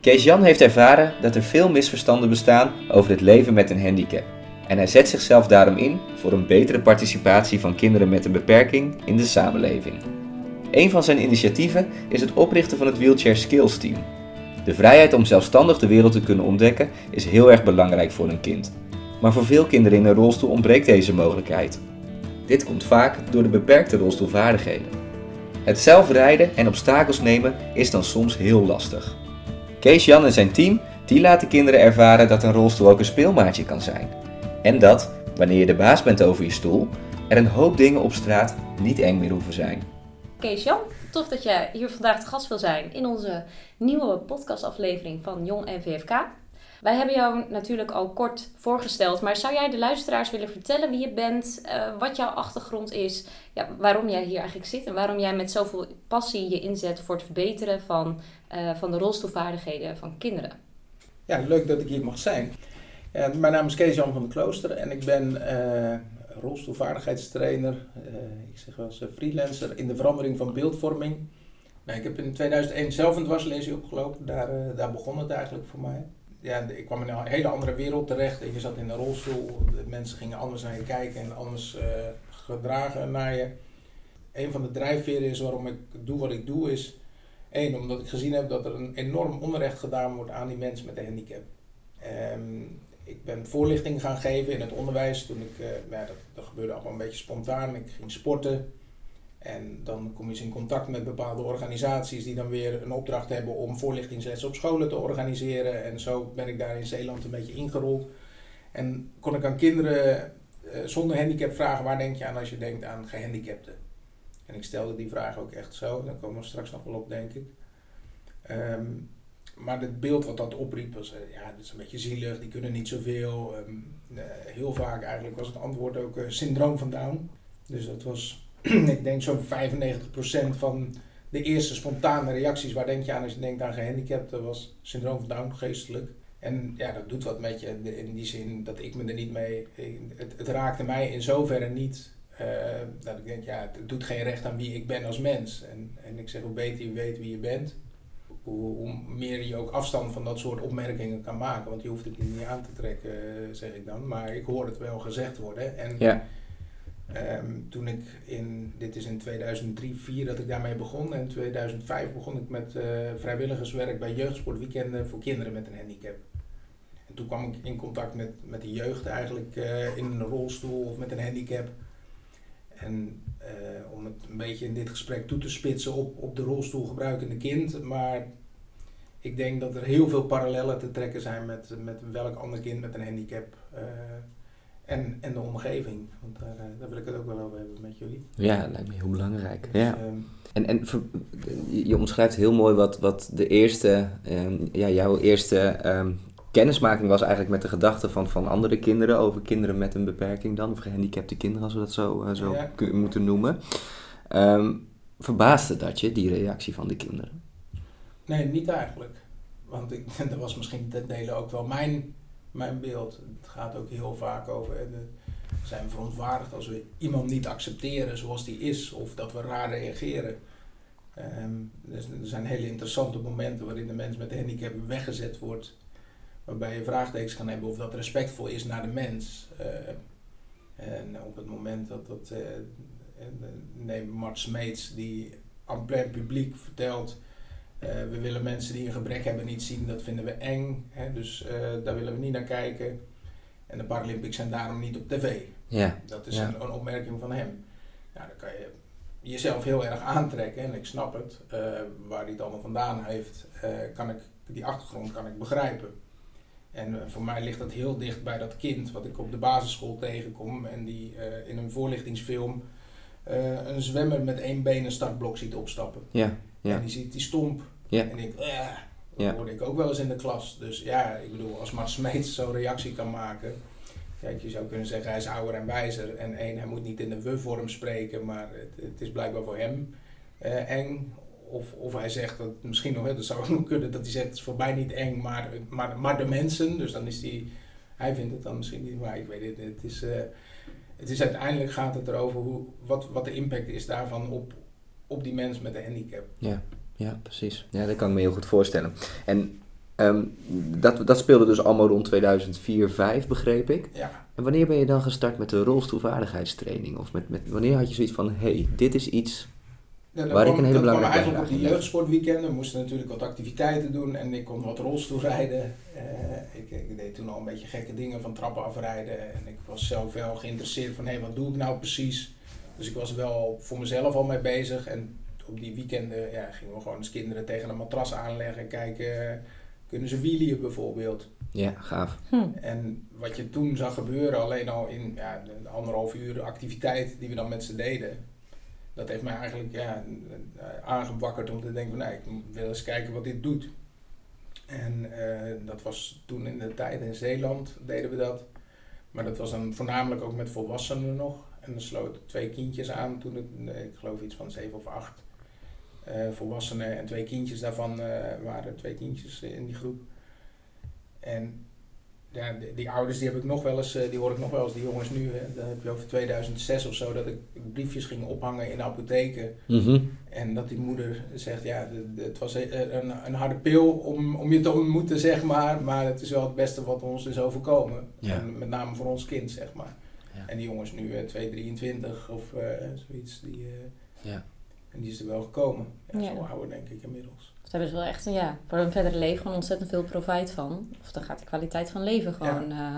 Kees-Jan heeft ervaren dat er veel misverstanden bestaan over het leven met een handicap. En hij zet zichzelf daarom in voor een betere participatie van kinderen met een beperking in de samenleving. Een van zijn initiatieven is het oprichten van het Wheelchair Skills Team. De vrijheid om zelfstandig de wereld te kunnen ontdekken is heel erg belangrijk voor een kind. Maar voor veel kinderen in een rolstoel ontbreekt deze mogelijkheid. Dit komt vaak door de beperkte rolstoelvaardigheden. Het zelf rijden en obstakels nemen is dan soms heel lastig. Kees Jan en zijn team die laten kinderen ervaren dat een rolstoel ook een speelmaatje kan zijn. En dat, wanneer je de baas bent over je stoel, er een hoop dingen op straat niet eng meer hoeven zijn. Kees Jan, tof dat je hier vandaag te gast wil zijn in onze nieuwe podcastaflevering van Jong en VFK. Wij hebben jou natuurlijk al kort voorgesteld, maar zou jij de luisteraars willen vertellen wie je bent, uh, wat jouw achtergrond is, ja, waarom jij hier eigenlijk zit en waarom jij met zoveel passie je inzet voor het verbeteren van, uh, van de rolstoelvaardigheden van kinderen? Ja, leuk dat ik hier mag zijn. Uh, mijn naam is Kees-Jan van de Klooster en ik ben rolstoelvaardigheidstrainer. ik zeg wel eens freelancer in de verandering van beeldvorming. Nou, ik heb in 2001 zelf een dwarslezing opgelopen, daar, daar begon het eigenlijk voor mij ja, ik kwam in een hele andere wereld terecht. Je zat in een rolstoel, de mensen gingen anders naar je kijken en anders uh, gedragen naar je. Een van de drijfveren is waarom ik doe wat ik doe is... één, omdat ik gezien heb dat er een enorm onrecht gedaan wordt aan die mensen met een handicap. Um, ik ben voorlichting gaan geven in het onderwijs toen ik... Uh, ja, dat, dat gebeurde allemaal een beetje spontaan. Ik ging sporten. En dan kom je eens in contact met bepaalde organisaties die dan weer een opdracht hebben om voorlichtingslessen op scholen te organiseren. En zo ben ik daar in Zeeland een beetje ingerold. En kon ik aan kinderen uh, zonder handicap vragen, waar denk je aan als je denkt aan gehandicapten? En ik stelde die vraag ook echt zo, daar komen we straks nog wel op, denk ik. Um, maar het beeld wat dat opriep was, uh, ja, dat is een beetje zielig, die kunnen niet zoveel. Um, uh, heel vaak eigenlijk was het antwoord ook syndroom van Down. Dus dat was ik denk zo'n 95% van de eerste spontane reacties, waar denk je aan als je denkt aan gehandicapten, was syndroom van Down geestelijk. En ja, dat doet wat met je in die zin dat ik me er niet mee. Het, het raakte mij in zoverre niet. Uh, dat ik denk, ja, het doet geen recht aan wie ik ben als mens. En, en ik zeg, hoe beter je weet wie je bent, hoe, hoe, meer je ook afstand van dat soort opmerkingen kan maken. Want je hoeft het niet aan te trekken, zeg ik dan. Maar ik hoor het wel gezegd worden. En ja. Um, toen ik in, dit is in 2003, 2004 dat ik daarmee begon. En in 2005 begon ik met uh, vrijwilligerswerk bij jeugdsportweekenden voor kinderen met een handicap. En toen kwam ik in contact met, met de jeugd eigenlijk uh, in een rolstoel of met een handicap. En uh, om het een beetje in dit gesprek toe te spitsen op, op de rolstoel gebruikende kind. Maar ik denk dat er heel veel parallellen te trekken zijn met, met welk ander kind met een handicap en, en de omgeving. Want daar, eh, daar wil ik het ook wel over hebben met jullie. Ja, dat lijkt me heel belangrijk. Dus, ja. Um, en, en je omschrijft heel mooi wat, wat de eerste, um, ja, jouw eerste um, kennismaking was eigenlijk met de gedachten van, van andere kinderen over kinderen met een beperking dan, of gehandicapte kinderen als we dat zo, uh, zo ja. moeten noemen. verbaasde dat je, die reactie van de kinderen? Nee, niet eigenlijk. Want ik, dat was misschien ten dele ook wel mijn mijn beeld. Het gaat ook heel vaak over. En, we zijn verontwaardigd als we iemand niet accepteren zoals die is, of dat we raar reageren. Um, dus er zijn hele interessante momenten waarin de mens met een handicap weggezet wordt, waarbij je vraagtekens kan hebben of dat respectvol is naar de mens. Uh, en op het moment dat dat. Uh, neem Mart Smeets, die aan plein publiek vertelt we willen mensen die een gebrek hebben niet zien, dat vinden we eng. Hè? Dus uh, daar willen we niet naar kijken. En de Paralympics zijn daarom niet op tv. Ja. Dat is ja. een, een, opmerking van hem. Ja, dan kan je jezelf heel erg aantrekken en ik snap het. Uh, waar hij het allemaal vandaan heeft, kan ik, die achtergrond kan ik begrijpen. En voor mij ligt dat heel dicht bij dat kind wat ik op de basisschool tegenkom en die in een voorlichtingsfilm een zwemmer met één been een startblok ziet opstappen. Ja. Ja. En die ziet die stomp. Ja. En ik, eh, dat hoorde ik ook wel eens in de klas. Dus ja, ik bedoel, als Mart Smeets zo'n reactie kan maken. Kijk, je zou kunnen zeggen hij is ouder en wijzer. En één, hij moet niet in de we-vorm spreken, maar het, het, is blijkbaar voor hem uh, eng. Of, of hij zegt dat misschien nog, hè, dat zou ook nog kunnen, dat hij zegt het is voor mij niet eng, maar, maar, maar de mensen. Dus dan is hij, hij vindt het dan misschien niet, maar ik weet het, het is, uh, het is uiteindelijk gaat het erover hoe, wat, wat de impact is daarvan op, op die mens met een handicap. Ja, ja precies. Ja, dat kan ik me heel goed voorstellen. En Ehm, dat, dat speelde dus allemaal rond 2004, 2005, begreep ik. Ja, En wanneer ben je dan gestart met de rolstoelvaardigheidstraining? Of met, met, wanneer had je zoiets van, hé, hey, dit is iets... Ja, Waar ik een hele kwam belangrijke eigenlijk op die jeugdsportweekenden. We moesten natuurlijk wat activiteiten doen en ik kon wat rolstoel rijden. Eh, ik, ik deed toen al een beetje gekke dingen van trappen afrijden. En ik was zelf wel geïnteresseerd van, hé, wat doe ik nou precies? Dus ik was wel voor mezelf al mee bezig. En op die weekenden ja, gingen we gewoon als kinderen tegen een matras aanleggen. Kijken, kunnen ze wheelien bijvoorbeeld? Ja, gaaf. Hm. En wat je toen zag gebeuren, alleen al in ja, de anderhalf uur activiteit die we dan met ze deden, dat heeft mij eigenlijk ja, aangewakkerd om te denken: van, nee, ik wil eens kijken wat dit doet. En eh, dat was toen in de tijd in Zeeland deden we dat. Maar dat was dan voornamelijk ook met volwassenen nog. En er sloten twee kindjes aan toen het, nee, ik geloof iets van zeven of acht eh, volwassenen en twee kindjes daarvan eh, waren twee kindjes in die groep. En ja, die, die ouders die heb ik nog wel eens, eh, die hoor ik nog wel eens, die jongens nu, hè, dan heb je over 2006 of zo, dat ik briefjes ging ophangen in apotheken. Mhm. En dat die moeder zegt, ja, de- de- het was een, een, een harde pil om, om je te ontmoeten, zeg maar. Maar het is wel het beste wat ons is overkomen. Ja. En met name voor ons kind, zeg maar. En die jongens nu, eh, 223 of eh, zoiets, die, eh, Ja. en die is er wel gekomen. Ja, Ja. Zo ouder denk ik inmiddels. Daar hebben ze wel echt, ja, voor hun verdere leven gewoon ontzettend veel profijt van. Of dan gaat de kwaliteit van leven gewoon eh,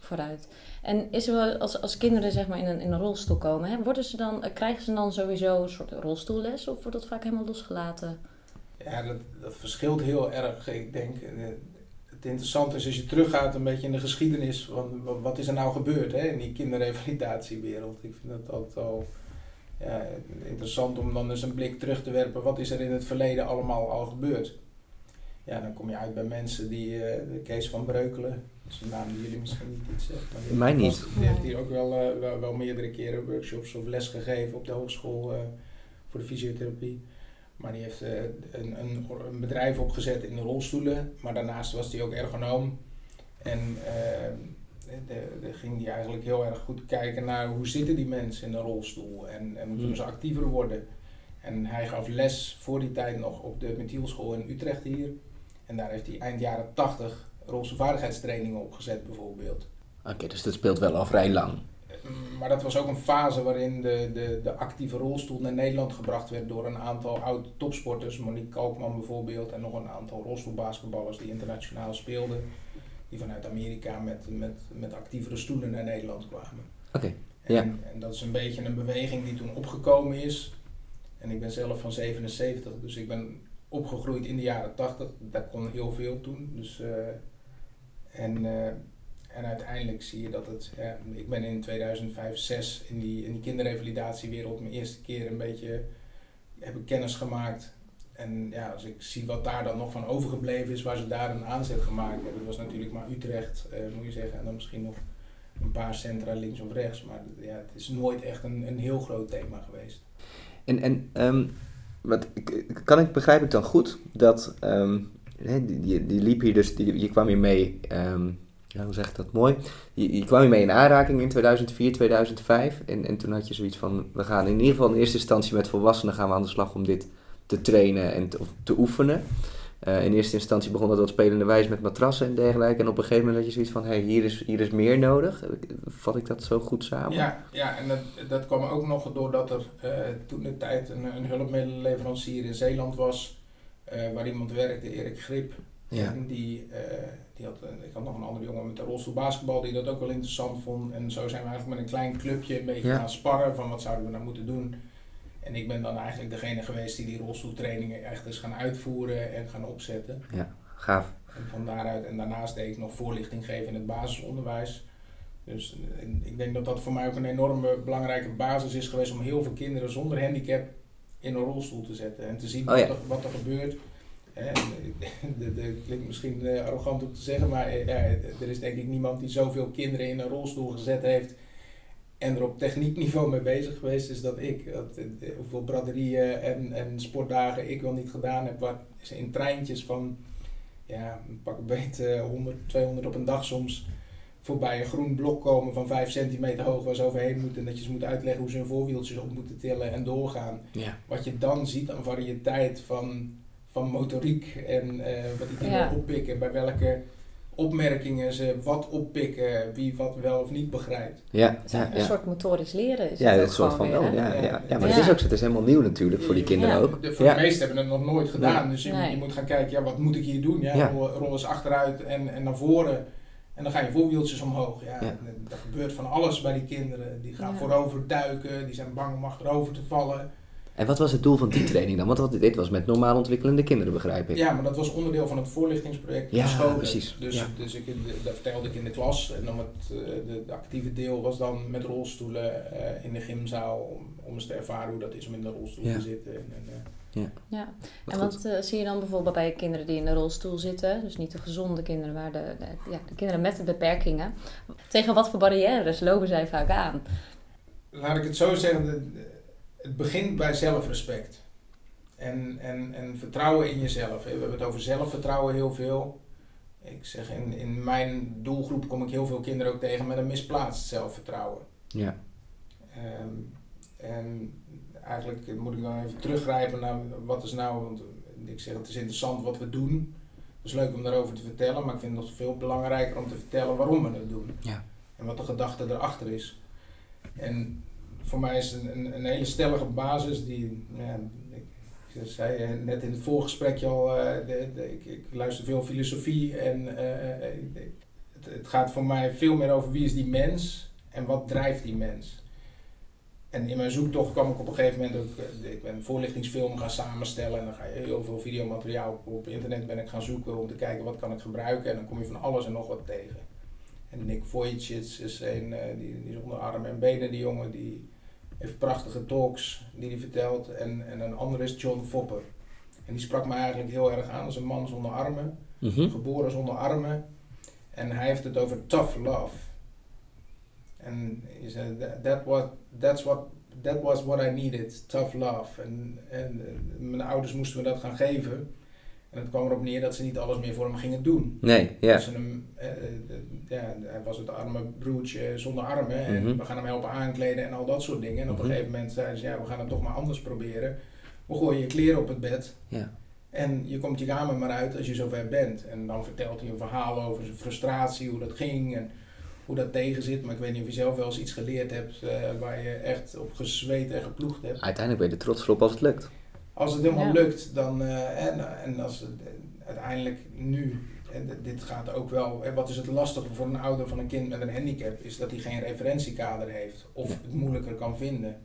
vooruit. En is er wel, als, als kinderen zeg maar in een, in een rolstoel komen, hè, worden ze dan, krijgen ze dan sowieso een soort rolstoelles? Of wordt dat vaak helemaal losgelaten? Ja, dat, dat verschilt heel erg. Ik denk, eh, het interessante is als je teruggaat een beetje in de geschiedenis van wa- wat is er nou gebeurd hè, in die kinderrevalidatiewereld. Ik vind dat altijd al ja, interessant om dan eens een blik terug te werpen. Wat is er in het verleden allemaal al gebeurd? Ja, dan kom je uit bij mensen die, eh, de Kees van Breukelen, dat is een naam die jullie misschien niet iets zegt. maar die Mij niet. vast- Die heeft hier ook wel, eh, wel, wel meerdere keren workshops of les gegeven op de hogeschool eh, voor de fysiotherapie. Maar die heeft eh, een, een, een bedrijf opgezet in de rolstoelen. Maar daarnaast was hij ook ergonoom. En de, de ging hij eigenlijk heel erg goed kijken naar hoe zitten die mensen in een rolstoel. En, en hoe kunnen ze actiever worden. En hij gaf les voor die tijd nog op de Methielschool in Utrecht hier. En daar heeft hij eind jaren 80 rolstoelvaardigheidstrainingen opgezet bijvoorbeeld. Oké, dus dat speelt wel al vrij lang. Maar dat was ook een fase waarin de, de, de actieve rolstoel naar Nederland gebracht werd door een aantal oud topsporters. Monique Kalkman bijvoorbeeld en nog een aantal rolstoelbasketballers die internationaal speelden. Die vanuit Amerika met, met, met actievere stoelen naar Nederland kwamen. Oké, En, ja. en dat is een beetje een beweging die toen opgekomen is. En ik ben zelf van 77, dus ik ben opgegroeid in de jaren 80. Daar kon heel veel toen. Dus, eh, en, eh, en uiteindelijk zie je dat het. Ja, ik ben in 2005, 6 in die, in die kinderrevalidatiewereld mijn eerste keer een beetje heb ik kennis gemaakt. En ja, als ik zie wat daar dan nog van overgebleven is, waar ze daar een aanzet gemaakt hebben. Dat was natuurlijk maar Utrecht, eh, moet je zeggen. En dan misschien nog een paar centra links of rechts. Maar ja, het is nooit echt een, een heel groot thema geweest. En, en ehm, wat, kan ik, begrijp ik dan goed dat hè, die, die, die liep hier dus, die, je kwam hier mee, ehm, ja, hoe zeg ik dat mooi? Je, je kwam hier mee in aanraking in 2004, 2005 en, en toen had je zoiets van, we gaan in ieder geval in eerste instantie met volwassenen gaan we aan de slag om dit te trainen en te, oefenen. Eh, in eerste instantie begon dat wat spelende wijze met matrassen en dergelijke en op een gegeven moment had je zoiets van, hé, hey, hier, is, hier is meer nodig. Vat ik dat zo goed samen? Ja, ja en dat, dat kwam ook nog doordat er eh, toen de tijd een, een hulpmiddelenleverancier in Zeeland was. eh, waar iemand werkte, Erik Grip. Ja. En die, die had, een- ik had nog een andere jongen met een rolstoel basketbal die dat ook wel interessant vond. En zo zijn we eigenlijk met een klein clubje een beetje Ja. gaan sparren van wat zouden we nou moeten doen. En ik ben dan eigenlijk degene geweest die die rolstoeltrainingen echt is gaan uitvoeren en gaan opzetten. Gaaf. En van daaruit, en daarnaast deed ik nog voorlichting geven in het basisonderwijs. Dus eh, ik denk dat dat voor mij ook een enorme belangrijke basis is geweest om heel veel kinderen zonder handicap in een rolstoel te zetten. En te zien Oh ja. wat, er, wat er gebeurt. De, klinkt misschien eh, arrogant om te zeggen, maar eh, ja, er is denk ik niemand die zoveel kinderen in een rolstoel gezet heeft en er op techniekniveau mee bezig geweest is dan ik. Dat, eh, hoeveel braderieën en, en sportdagen ik wel niet gedaan heb, waar ze in treintjes van ja, pak een beet eh, 100, 200 op een dag soms voorbij een groen blok komen van 5 centimeter hoog waar ze overheen moeten. En dat je ze moet uitleggen hoe ze hun voorwieltjes op moeten tillen en doorgaan. Ja. Wat je dan ziet aan variëteit van, van motoriek en eh, wat die kinderen Ja. oppikken, bij welke opmerkingen ze wat oppikken, wie wat wel of niet begrijpt. Ja, een soort motorisch leren. Is Ja, het soort van wel. weer? Ja, ja, ja, maar Ja. het is ook. Het is helemaal nieuw natuurlijk voor die kinderen Ja. ook. De, voor Ja. de meesten hebben het nog nooit gedaan, dus je, Nee. je moet gaan kijken, ja, wat moet ik hier doen? Ja, Ja. Rol, eens achteruit en, en naar voren. En dan gaan je voorwieltjes omhoog. Ja, Ja. en Er gebeurt van alles bij die kinderen. Die gaan Ja. voorover duiken, die zijn bang om achterover te vallen. En wat was het doel van die training dan? Want wat- dit was met normaal ontwikkelende kinderen, begrijp ik. Ja, maar dat was onderdeel van het voorlichtingsproject Ja, scholen. precies. Dus, Ja. dus ik, dat vertelde ik in de klas. En dan het, eh, de, de actieve deel was dan met rolstoelen eh, in de gymzaal. Om, om eens te ervaren hoe dat is om in de rolstoel Ja. te zitten. En, en, eh, Ja. Wat En wat eh, zie je dan bijvoorbeeld bij kinderen die in de rolstoel zitten? Dus niet de gezonde kinderen, maar de, de, ja, de kinderen met de beperkingen. Tegen wat voor barrières lopen zij vaak aan? laat ik het zo zeggen, de- het begint bij zelfrespect. En, en, en vertrouwen in jezelf. We hebben het over zelfvertrouwen heel veel. Ik zeg, in, in mijn doelgroep kom ik heel veel kinderen ook tegen met een misplaatst zelfvertrouwen. Ja. Ehm, en eigenlijk moet ik dan even teruggrijpen naar wat is nou, want ik zeg het is interessant wat we doen. Het is leuk om daarover te vertellen, maar ik vind het nog veel belangrijker om te vertellen waarom we het doen. Ja. En wat de gedachte erachter is. En voor mij is een, een, hele stellige basis die, ik, zei eh, net in het voorgesprekje al, eh, de, ik, ik luister veel filosofie en eh, het, het gaat voor mij veel meer over wie is die mens en wat drijft die mens. En in mijn zoektocht kwam ik op een gegeven moment ook, ik ben voorlichtingsfilm gaan samenstellen en dan ga je heel veel videomateriaal op, op internet ben ik gaan zoeken om te kijken wat kan ik gebruiken en dan kom je van alles en nog wat tegen. En Nick Vujicic is een, die, die is onder armen en benen, die jongen, die heeft prachtige talks die hij vertelt. En, en een andere is John Fopper. En die sprak me eigenlijk heel erg aan als een man zonder armen, Mhm. geboren zonder armen. En hij heeft het over tough love. En hij zei, "That- was, that's what, that was what I needed, tough love. En, en eh, mijn ouders moesten me dat gaan geven. En het kwam erop neer dat ze niet alles meer voor hem gingen doen. Nee, ja. Dat ze hem, eh, eh, ja, hij was het arme broertje zonder armen. En Mhm. we gaan hem helpen aankleden en al dat soort dingen. En op een Mhm. gegeven moment zeiden ze, ja, we gaan het toch maar anders proberen. We gooien je kleren op het bed. Ja. En je komt je kamer maar uit als je zover bent. En dan vertelt hij een verhaal over zijn frustratie, hoe dat ging en hoe dat tegen zit. Maar ik weet niet of je zelf wel eens iets geleerd hebt eh, waar je echt op gezweet en geploegd hebt. Uiteindelijk ben je er trots op als het lukt. Als het helemaal Ja. lukt, dan eh, en, en als het eh, uiteindelijk nu, en dit- dit gaat ook wel, en wat is het lastige voor een ouder van een kind met een handicap, is dat hij geen referentiekader heeft of het moeilijker kan vinden.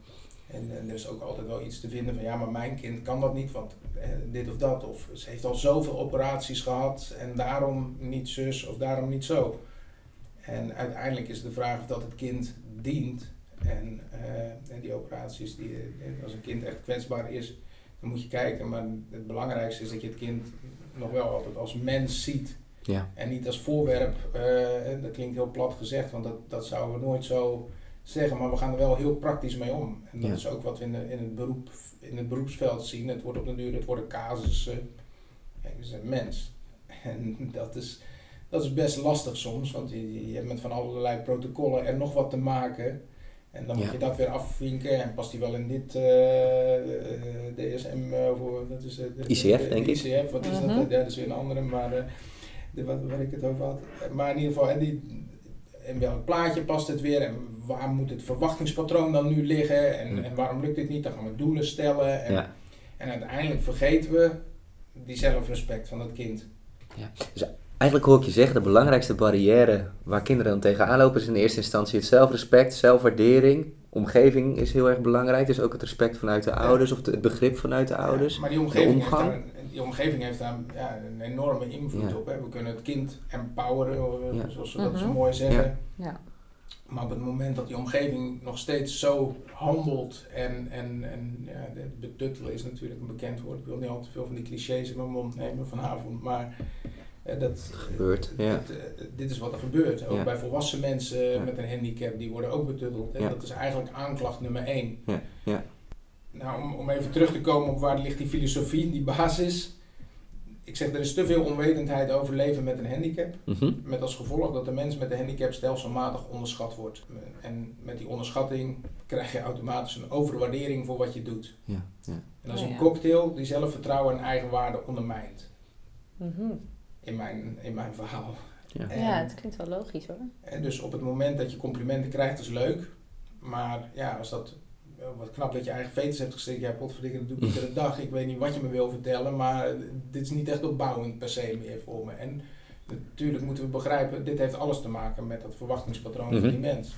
En, en er is ook altijd wel iets te vinden van ja, maar mijn kind kan dat niet, want eh, dit of dat. Of ze heeft al zoveel operaties gehad en daarom niet zus of daarom niet zo. En uiteindelijk is de vraag of dat het kind dient. En, eh, en die operaties, die, eh, als een kind echt kwetsbaar is, dan moet je kijken. Maar het belangrijkste is dat je het kind nog wel altijd als mens ziet. Ja. En niet als voorwerp. eh, dat klinkt heel plat gezegd, want dat, dat zouden we nooit zo zeggen. Maar we gaan er wel heel praktisch mee om. En dat Ja. is ook wat we in, de, in, het beroep, in het beroepsveld zien. Het wordt op de duur, het worden casussen. Kijk, het is een mens. En dat is, dat is best lastig soms, want je, je hebt met van allerlei protocollen er nog wat te maken. En dan moet Ja. je dat weer afvinken. En past die wel in dit eh, eh, DSM, eh, voor, wat is het? ICF, De- denk de ik. ICF, wat is Mhm. dat? Ja, dat is weer een andere, maar eh, de, wat, waar ik het over had. Maar in ieder geval, en die, in welk plaatje past het weer? En waar moet het verwachtingspatroon dan nu liggen? En, Hmm. en waarom lukt dit niet? Dan gaan we doelen stellen. En, Ja. en uiteindelijk vergeten we die zelfrespect van dat kind. Eigenlijk hoor ik je zeggen, de belangrijkste barrière waar kinderen dan tegenaan lopen is in eerste instantie het zelfrespect, zelfwaardering. Omgeving is heel erg belangrijk, dus ook het respect vanuit de ouders of de- het begrip vanuit de ouders. Ja, maar die omgeving, heeft omgang. daar, die omgeving heeft daar ja, een enorme invloed Ja. op. Hè. We kunnen het kind empoweren, eh, Ja. zoals ze dat Mhm. zo mooi zeggen. Ja. Maar op het moment dat die omgeving nog steeds zo handelt en, en, en ja, de- betuttelen is natuurlijk een bekend woord. Ik wil niet al te veel van die clichés in mijn mond nemen vanavond, maar dat Gebeurt, ja. dit, eh, dit is wat er gebeurt. Ook Ja. bij volwassen mensen Ja. met een handicap, die worden ook betutteld. Ja. Dat is eigenlijk aanklacht nummer één. Ja, ja. Nou, om, om even terug te komen op waar ligt die filosofie, die basis. ik zeg, er is te veel onwetendheid over leven met een handicap. Mhm. Met als gevolg dat de mens met een handicap stelselmatig onderschat wordt. En met die onderschatting krijg je automatisch een overwaardering voor wat je doet. Ja, ja. En dat is Oh, een ja. cocktail die zelfvertrouwen en eigenwaarde ondermijnt. Mhm. In mijn, in mijn verhaal. Ja. En- Ja, het klinkt wel logisch hoor. En dus op het moment dat je complimenten krijgt, is leuk. Maar ja, als dat eh, wat knap dat je eigen fetus hebt gestikt. Ja, potverdikke, dat doe ik iedere dag. Ik weet niet wat je me wil vertellen, maar dit is niet echt opbouwend per se meer voor me. En natuurlijk moeten we begrijpen, dit heeft alles te maken met dat verwachtingspatroon Mhm. van die mens.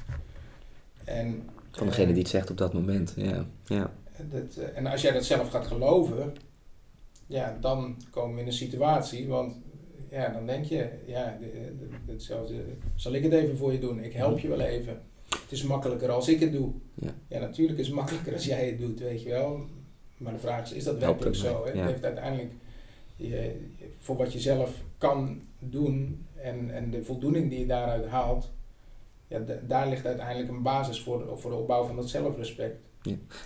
En, Van degene die het zegt op dat moment. Ja. Ja. eh, dat, eh, en als jij dat zelf gaat geloven, ja, dan komen we in een situatie, want ja, dan denk je, ja, de- de- hetzelfde, zal ik het even voor je doen? Ik help je wel even. Het is makkelijker als ik het doe. Ja. natuurlijk is het makkelijker als jij het doet, weet je wel. Maar de vraag is, is dat werkelijk zo? Hè? Ja. Het heeft uiteindelijk, je, voor wat je zelf kan doen en, en de voldoening die je daaruit haalt, ja, da- daar ligt uiteindelijk een basis voor, voor de opbouw van dat zelfrespect.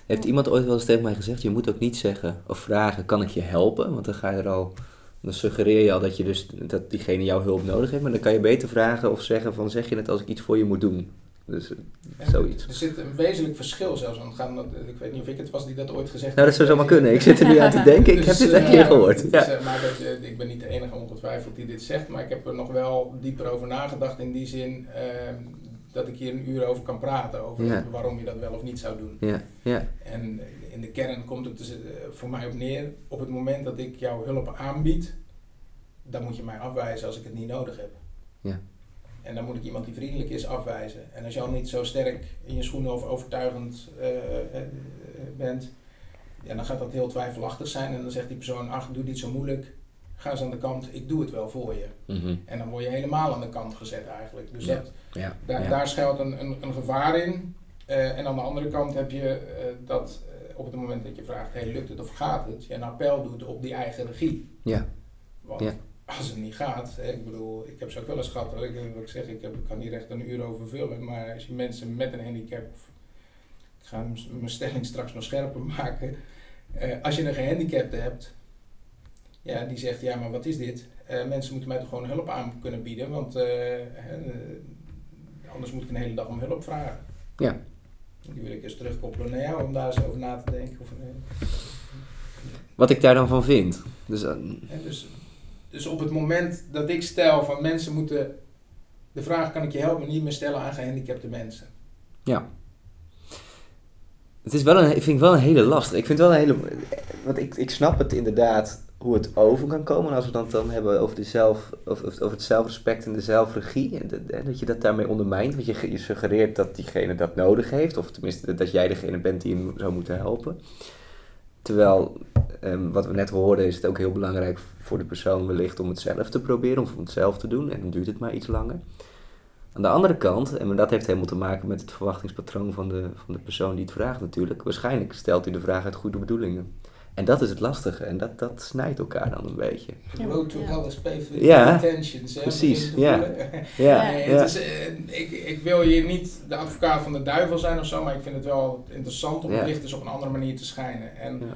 Heeft iemand ooit wel eens tegen mij gezegd, je moet ook niet zeggen of vragen, kan ik je helpen? Want dan ga je er al, dan suggereer je al dat, je dus, dat diegene jouw hulp nodig heeft. Maar dan kan je beter vragen of zeggen van, zeg je het als ik iets voor je moet doen? Dus eh, En zoiets. Er zit een wezenlijk verschil zelfs. Want gaan, dat- ik weet niet of ik het was die dat ooit gezegd Nou, dat zou zomaar kunnen. Ik zit er nu aan te denken, ik heb Dus, dit eh, een keer gehoord. dus, eh, maar dat, eh, ik ben niet de enige ongetwijfeld die dit zegt, maar ik heb er nog wel dieper over nagedacht in die zin eh, dat ik hier een uur over kan praten, over Ja. waarom je dat wel of niet zou doen. Ja, ja, En in de kern komt het dus, eh, voor mij op neer, op het moment dat ik jouw hulp aanbied, dan moet je mij afwijzen als ik het niet nodig heb. Ja. En dan moet ik iemand die vriendelijk is afwijzen. En als je al niet zo sterk in je schoenen of overtuigend eh, eh, bent, ja, dan gaat dat heel twijfelachtig zijn. En dan zegt die persoon, ach, doe niet zo moeilijk. Ga eens aan de kant, ik doe het wel voor je. Mhm. En dan word je helemaal aan de kant gezet eigenlijk. Dus Ja. dat, ja, daar, ja. daar schuilt een, een, een gevaar in. En aan de andere kant heb je dat op het moment dat je vraagt, hey, lukt het of gaat het, je een appel doet op die eigen regie. Ja. Want Ja. als het niet gaat, hè, ik bedoel, ik heb ze ook wel eens gehad, ik, wat ik zeg, ik, heb, ik kan hier echt een uur over vullen, maar als je mensen met een handicap, of, ik ga mijn stelling straks nog scherper maken, Eh, als je een gehandicapte hebt, ja, die zegt, ja, maar wat is dit? Eh, mensen moeten mij toch gewoon hulp aan kunnen bieden, want eh, eh, anders moet ik een hele dag om hulp vragen. Ja. Die wil ik eens terugkoppelen naar jou om daar eens over na te denken. Of, eh, Wat ik daar dan van vind. Dus, eh, dus, dus op het moment dat ik stel van mensen moeten de vraag kan ik je helpen niet meer stellen aan gehandicapte mensen. ja. Het is wel een, ik vind het wel een hele lastig. Ik vind wel een hele. Want ik, ik snap het inderdaad hoe het over kan komen. En als we dan, dan hebben over, de zelf, over, over het zelfrespect en de zelfregie. En, dat je dat daarmee ondermijnt. Want je suggereert dat diegene dat nodig heeft. Of tenminste dat jij degene bent die hem zou moeten helpen. Terwijl, ehm, wat we net hoorden, is het ook heel belangrijk voor de persoon wellicht om het zelf te proberen. Of om het zelf te doen. En dan duurt het maar iets langer. Aan de andere kant, en dat heeft helemaal te maken met het verwachtingspatroon van de, van de persoon die het vraagt natuurlijk. Waarschijnlijk stelt hij de vraag uit goede bedoelingen. En dat is het lastige. En dat, dat snijdt elkaar dan een beetje. Ja, Road to hell is paved with Ja, intentions. Hè, precies, ja. Ja, Nee, ja. het is, ik, ik wil hier niet de advocaat van de duivel zijn of zo, maar ik vind het wel interessant om Ja. het licht dus op een andere manier te schijnen. En Ja.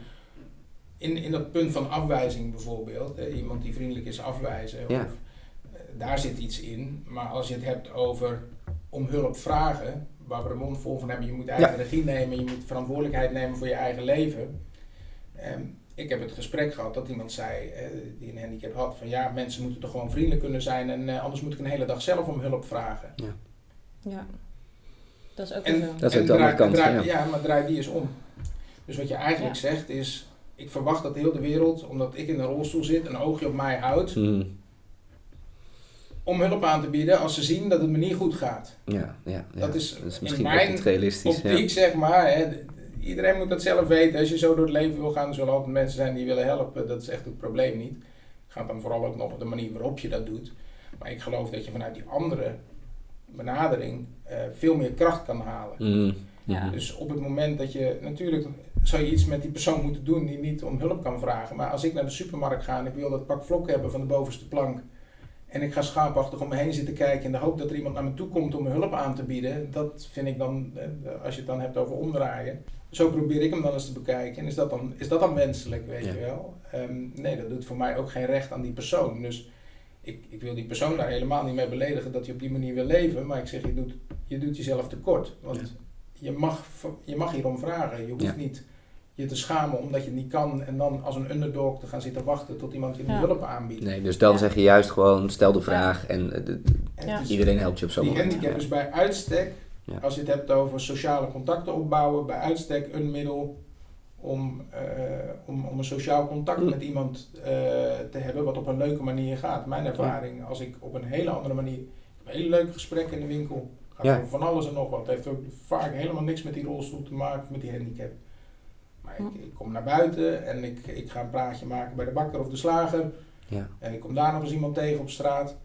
in, in dat punt van afwijzing bijvoorbeeld, hè, iemand die vriendelijk is afwijzen, Ja. of, eh, daar zit iets in. Maar als je het hebt over om hulp vragen, waar we de mond vol van hebben, je moet eigen regie nemen, je moet verantwoordelijkheid nemen voor je eigen leven. Ehm, ik heb het gesprek gehad dat iemand zei, eh, die een handicap had, van ja, mensen moeten toch gewoon vriendelijk kunnen zijn en eh, anders moet ik een hele dag zelf om hulp vragen. Ja. Dat is ook En- wel zo. Dat is ook de andere draai- kant. draai- ja. ja, maar draai die eens om. Dus wat je eigenlijk Ja. zegt is, ik verwacht dat heel de wereld, omdat ik in een rolstoel zit, een oogje op mij houdt, Hmm. om hulp aan te bieden als ze zien dat het me niet goed gaat. Ja, ja, ja. Dat is Dat is in misschien mijn niet realistisch. Ja. Optiek, zeg maar. Hè. Iedereen moet dat zelf weten. Als je zo door het leven wil gaan, er zullen altijd mensen zijn die willen helpen. Dat is echt het probleem niet. Het gaat dan vooral ook nog op de manier waarop je dat doet. Maar ik geloof dat je vanuit die andere benadering eh, veel meer kracht kan halen. Hmm. Ja. Dus op het moment dat je, natuurlijk zou je iets met die persoon moeten doen die niet om hulp kan vragen. Maar als ik naar de supermarkt ga en ik wil dat pak vlok hebben van de bovenste plank. En ik ga schaapachtig om me heen zitten kijken in de hoop dat er iemand naar me toe komt om me hulp aan te bieden, dat vind ik dan, eh, als je het dan hebt over omdraaien, zo probeer ik hem dan eens te bekijken. En is dat dan, is dat dan wenselijk, weet Ja. je wel? Ehm, nee, dat doet voor mij ook geen recht aan die persoon. Dus ik, ik wil die persoon daar helemaal niet mee beledigen dat hij op die manier wil leven, maar ik zeg, je doet, je doet jezelf tekort. Want Ja. je, mag, je mag hierom vragen. Je hoeft Ja. niet je te schamen omdat je het niet kan en dan als een underdog te gaan zitten wachten tot iemand je die Ja. hulp aanbiedt. Nee, dus dan Ja. zeg je juist gewoon, stel de vraag en eh, de- En Ja. het is- iedereen helpt je op zo'n die moment. handicap Ja. is bij uitstek, Ja. als je het hebt over sociale contacten opbouwen, bij uitstek een middel om, eh, om, om een sociaal contact Mm. met iemand eh, te hebben wat op een leuke manier gaat. Mijn ervaring, als ik op een hele andere manier, ik heb hele leuke gesprekken in de winkel, gaat Ja. over van alles en nog wat. Het heeft ook vaak helemaal niks met die rolstoel te maken met die handicap. Maar ik, ik kom naar buiten en ik, ik ga een praatje maken bij de bakker of de slager. Ja. En ik kom daar nog eens iemand tegen op straat.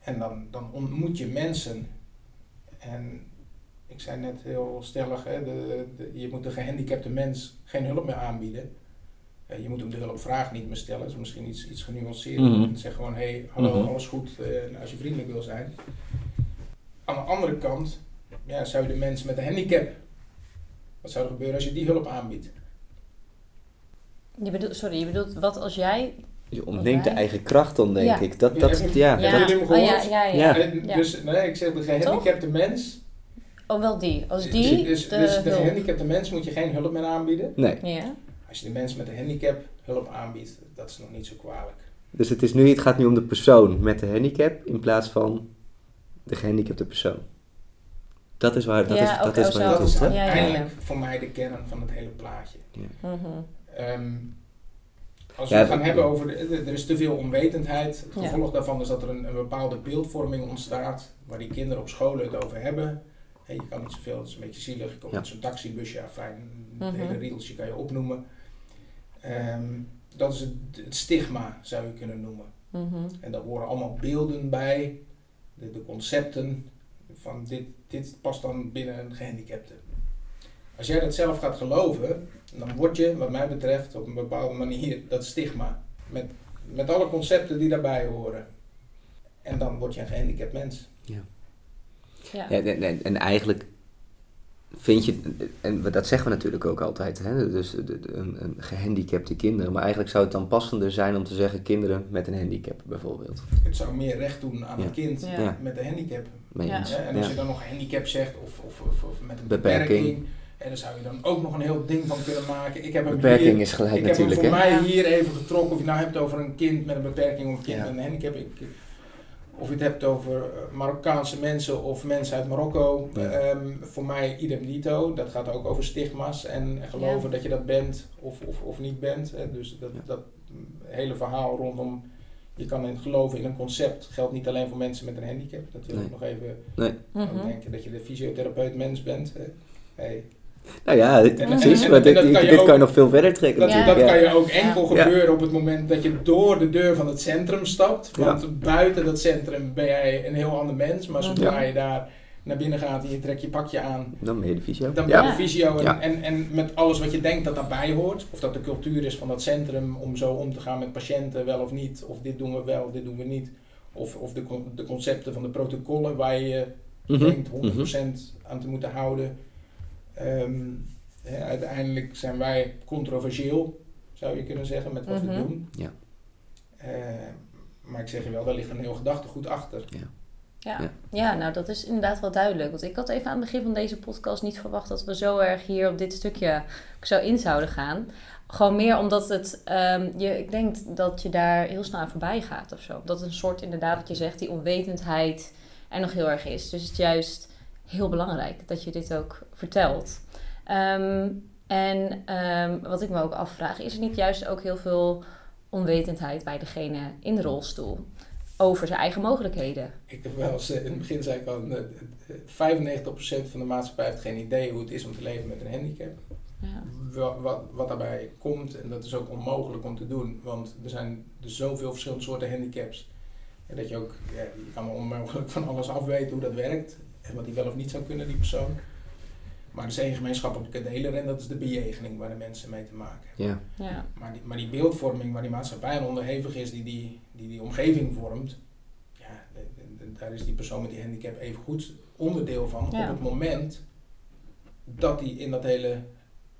En dan, dan ontmoet je mensen. En ik zei net heel stellig, hè, de, de- je moet de gehandicapte mens geen hulp meer aanbieden. Eh, je moet hem de hulp vragen niet meer stellen. Dat is misschien iets, iets genuanceerder. Mhm. Zeg gewoon, hé, hey, hallo, Mhm. alles goed, eh, als je vriendelijk wil zijn. Aan de andere kant ja, zou je de mensen met een handicap, wat zou er gebeuren als je die hulp aanbiedt? Je bedoelt, sorry, je bedoelt wat als jij... Je ontneemt de eigen kracht dan, denk Ja. ik. Dat, Ja, dat, heb je- ja, Ja. dat, Hebben jullie hem oh, ja, gehoord? ja, ja. Ja. Ja. Dus nee, ik zeg de gehandicapte mens. Oh, wel die. Als die dus, de dus de gehandicapte mens moet je geen hulp meer aanbieden. nee. Ja. Als je de mens met een handicap hulp aanbiedt, dat is nog niet zo kwalijk. Dus het, is nu, het gaat nu om de persoon met de handicap in plaats van de gehandicapte persoon. Dat is waar, dat Ja, is, dat is zo. waar het Dat is, is hè? Ja, ja, ja. uiteindelijk voor mij de kern van het hele plaatje. Mhm. Ehm, als we Ja, het gaan dat- hebben over, de, er is te veel onwetendheid. Het Ja. gevolg daarvan is dat er een, een bepaalde beeldvorming ontstaat, waar die kinderen op scholen het over hebben. Je kan niet zoveel, het is een beetje zielig. Je komt Ja. met zo'n taxibusje, ja, fijn, het Mhm. hele riedeltje kan je opnoemen. Ehm, dat is het, het stigma, zou je kunnen noemen. Mhm. En daar horen allemaal beelden bij, de, de concepten van dit, dit past dan binnen een gehandicapte. Als jij dat zelf gaat geloven, dan word je, wat mij betreft, op een bepaalde manier dat stigma. Met, met alle concepten die daarbij horen. En dan word je een gehandicapt mens. Ja. Ja, en, en, en eigenlijk vind je, en dat zeggen we natuurlijk ook altijd, hè? dus de- de- een, een gehandicapte kinderen, maar eigenlijk zou het dan passender zijn om te zeggen kinderen met een handicap bijvoorbeeld. Het zou meer recht doen aan Ja. het kind Ja. Ja. met een handicap. En als Ja. je dan nog een handicap zegt of, of, of, of met een Beperking. En dan zou je dan ook nog een heel ding van kunnen maken. Ik heb hem Beperking hier, is gelijk ik heb hem natuurlijk, voor hè? mij hier even getrokken. Of je nou hebt over een kind met een beperking of een kind Ja. met een handicap. Ik, of je het hebt over eh, Marokkaanse mensen of mensen uit Marokko. Ja. Ehm, voor mij idem dito. Dat gaat ook over stigma's en geloven dat je dat bent of, of, of niet bent. Hè. Dus dat, Ja. dat hele verhaal rondom... Je kan in geloven in een concept geldt niet alleen voor mensen met een handicap. Dat wil Nee. ik nog even Mhm. ook denken dat je de fysiotherapeut mens bent. Hè. Hey, Nou ja, dit- En- precies, en- maar en dit, kan dit, je dit ook- kan je nog veel verder trekken Dat, Ja. dat ja. kan je ook enkel Ja. gebeuren op het moment dat je door de deur van het centrum stapt. Want buiten dat centrum ben jij een heel ander mens. Maar zodra je daar naar binnen gaat en je trekt je pakje aan, Dan ben je de visio. dan ben Ja. je de visio. En, en, en met alles wat je denkt dat daarbij hoort. Of dat de cultuur is van dat centrum om zo om te gaan met patiënten, wel of niet. Of dit doen we wel, dit doen we niet. Of, of de, de concepten van de protocollen waar je je Mhm, denkt 100% mhm. aan te moeten houden. Ehm, hè, uiteindelijk zijn wij controversieel, zou je kunnen zeggen, met wat Mhm. we doen. Ja. Eh, maar ik zeg je wel, daar ligt een heel gedachtegoed achter. Ja. Ja. Ja. nou dat is inderdaad wel duidelijk. Want ik had even aan het begin van deze podcast niet verwacht dat we zo erg hier op dit stukje zo in zouden gaan. Gewoon meer omdat het, ehm, je, ik denk dat je daar heel snel aan voorbij gaat of zo. Dat een soort, inderdaad wat je zegt, die onwetendheid er nog heel erg is. Dus het is juist heel belangrijk dat je dit ook vertelt. Ehm, en ehm, wat ik me ook afvraag, is er niet juist ook heel veel onwetendheid bij degene in de rolstoel over zijn eigen mogelijkheden? Ik heb wel eens, eh, in het begin zei ik al, eh, eh, 95% van de maatschappij heeft geen idee hoe het is om te leven met een handicap. Ja. Wat, wat, wat daarbij komt, en dat is ook onmogelijk om te doen, want er zijn dus zoveel verschillende soorten handicaps. En dat je ook, ja, je kan onmogelijk van alles afweten hoe dat werkt. En wat hij wel of niet zou kunnen, die persoon. Maar er is één gemeenschappelijke deler en dat is de bejegening waar de mensen mee te maken hebben. Ja. Ja. Maar die, maar die beeldvorming waar die maatschappij aan onderhevig is, die die, die, die omgeving vormt, daar is die persoon met die handicap even goed onderdeel van. Ja. Op het moment dat hij in dat hele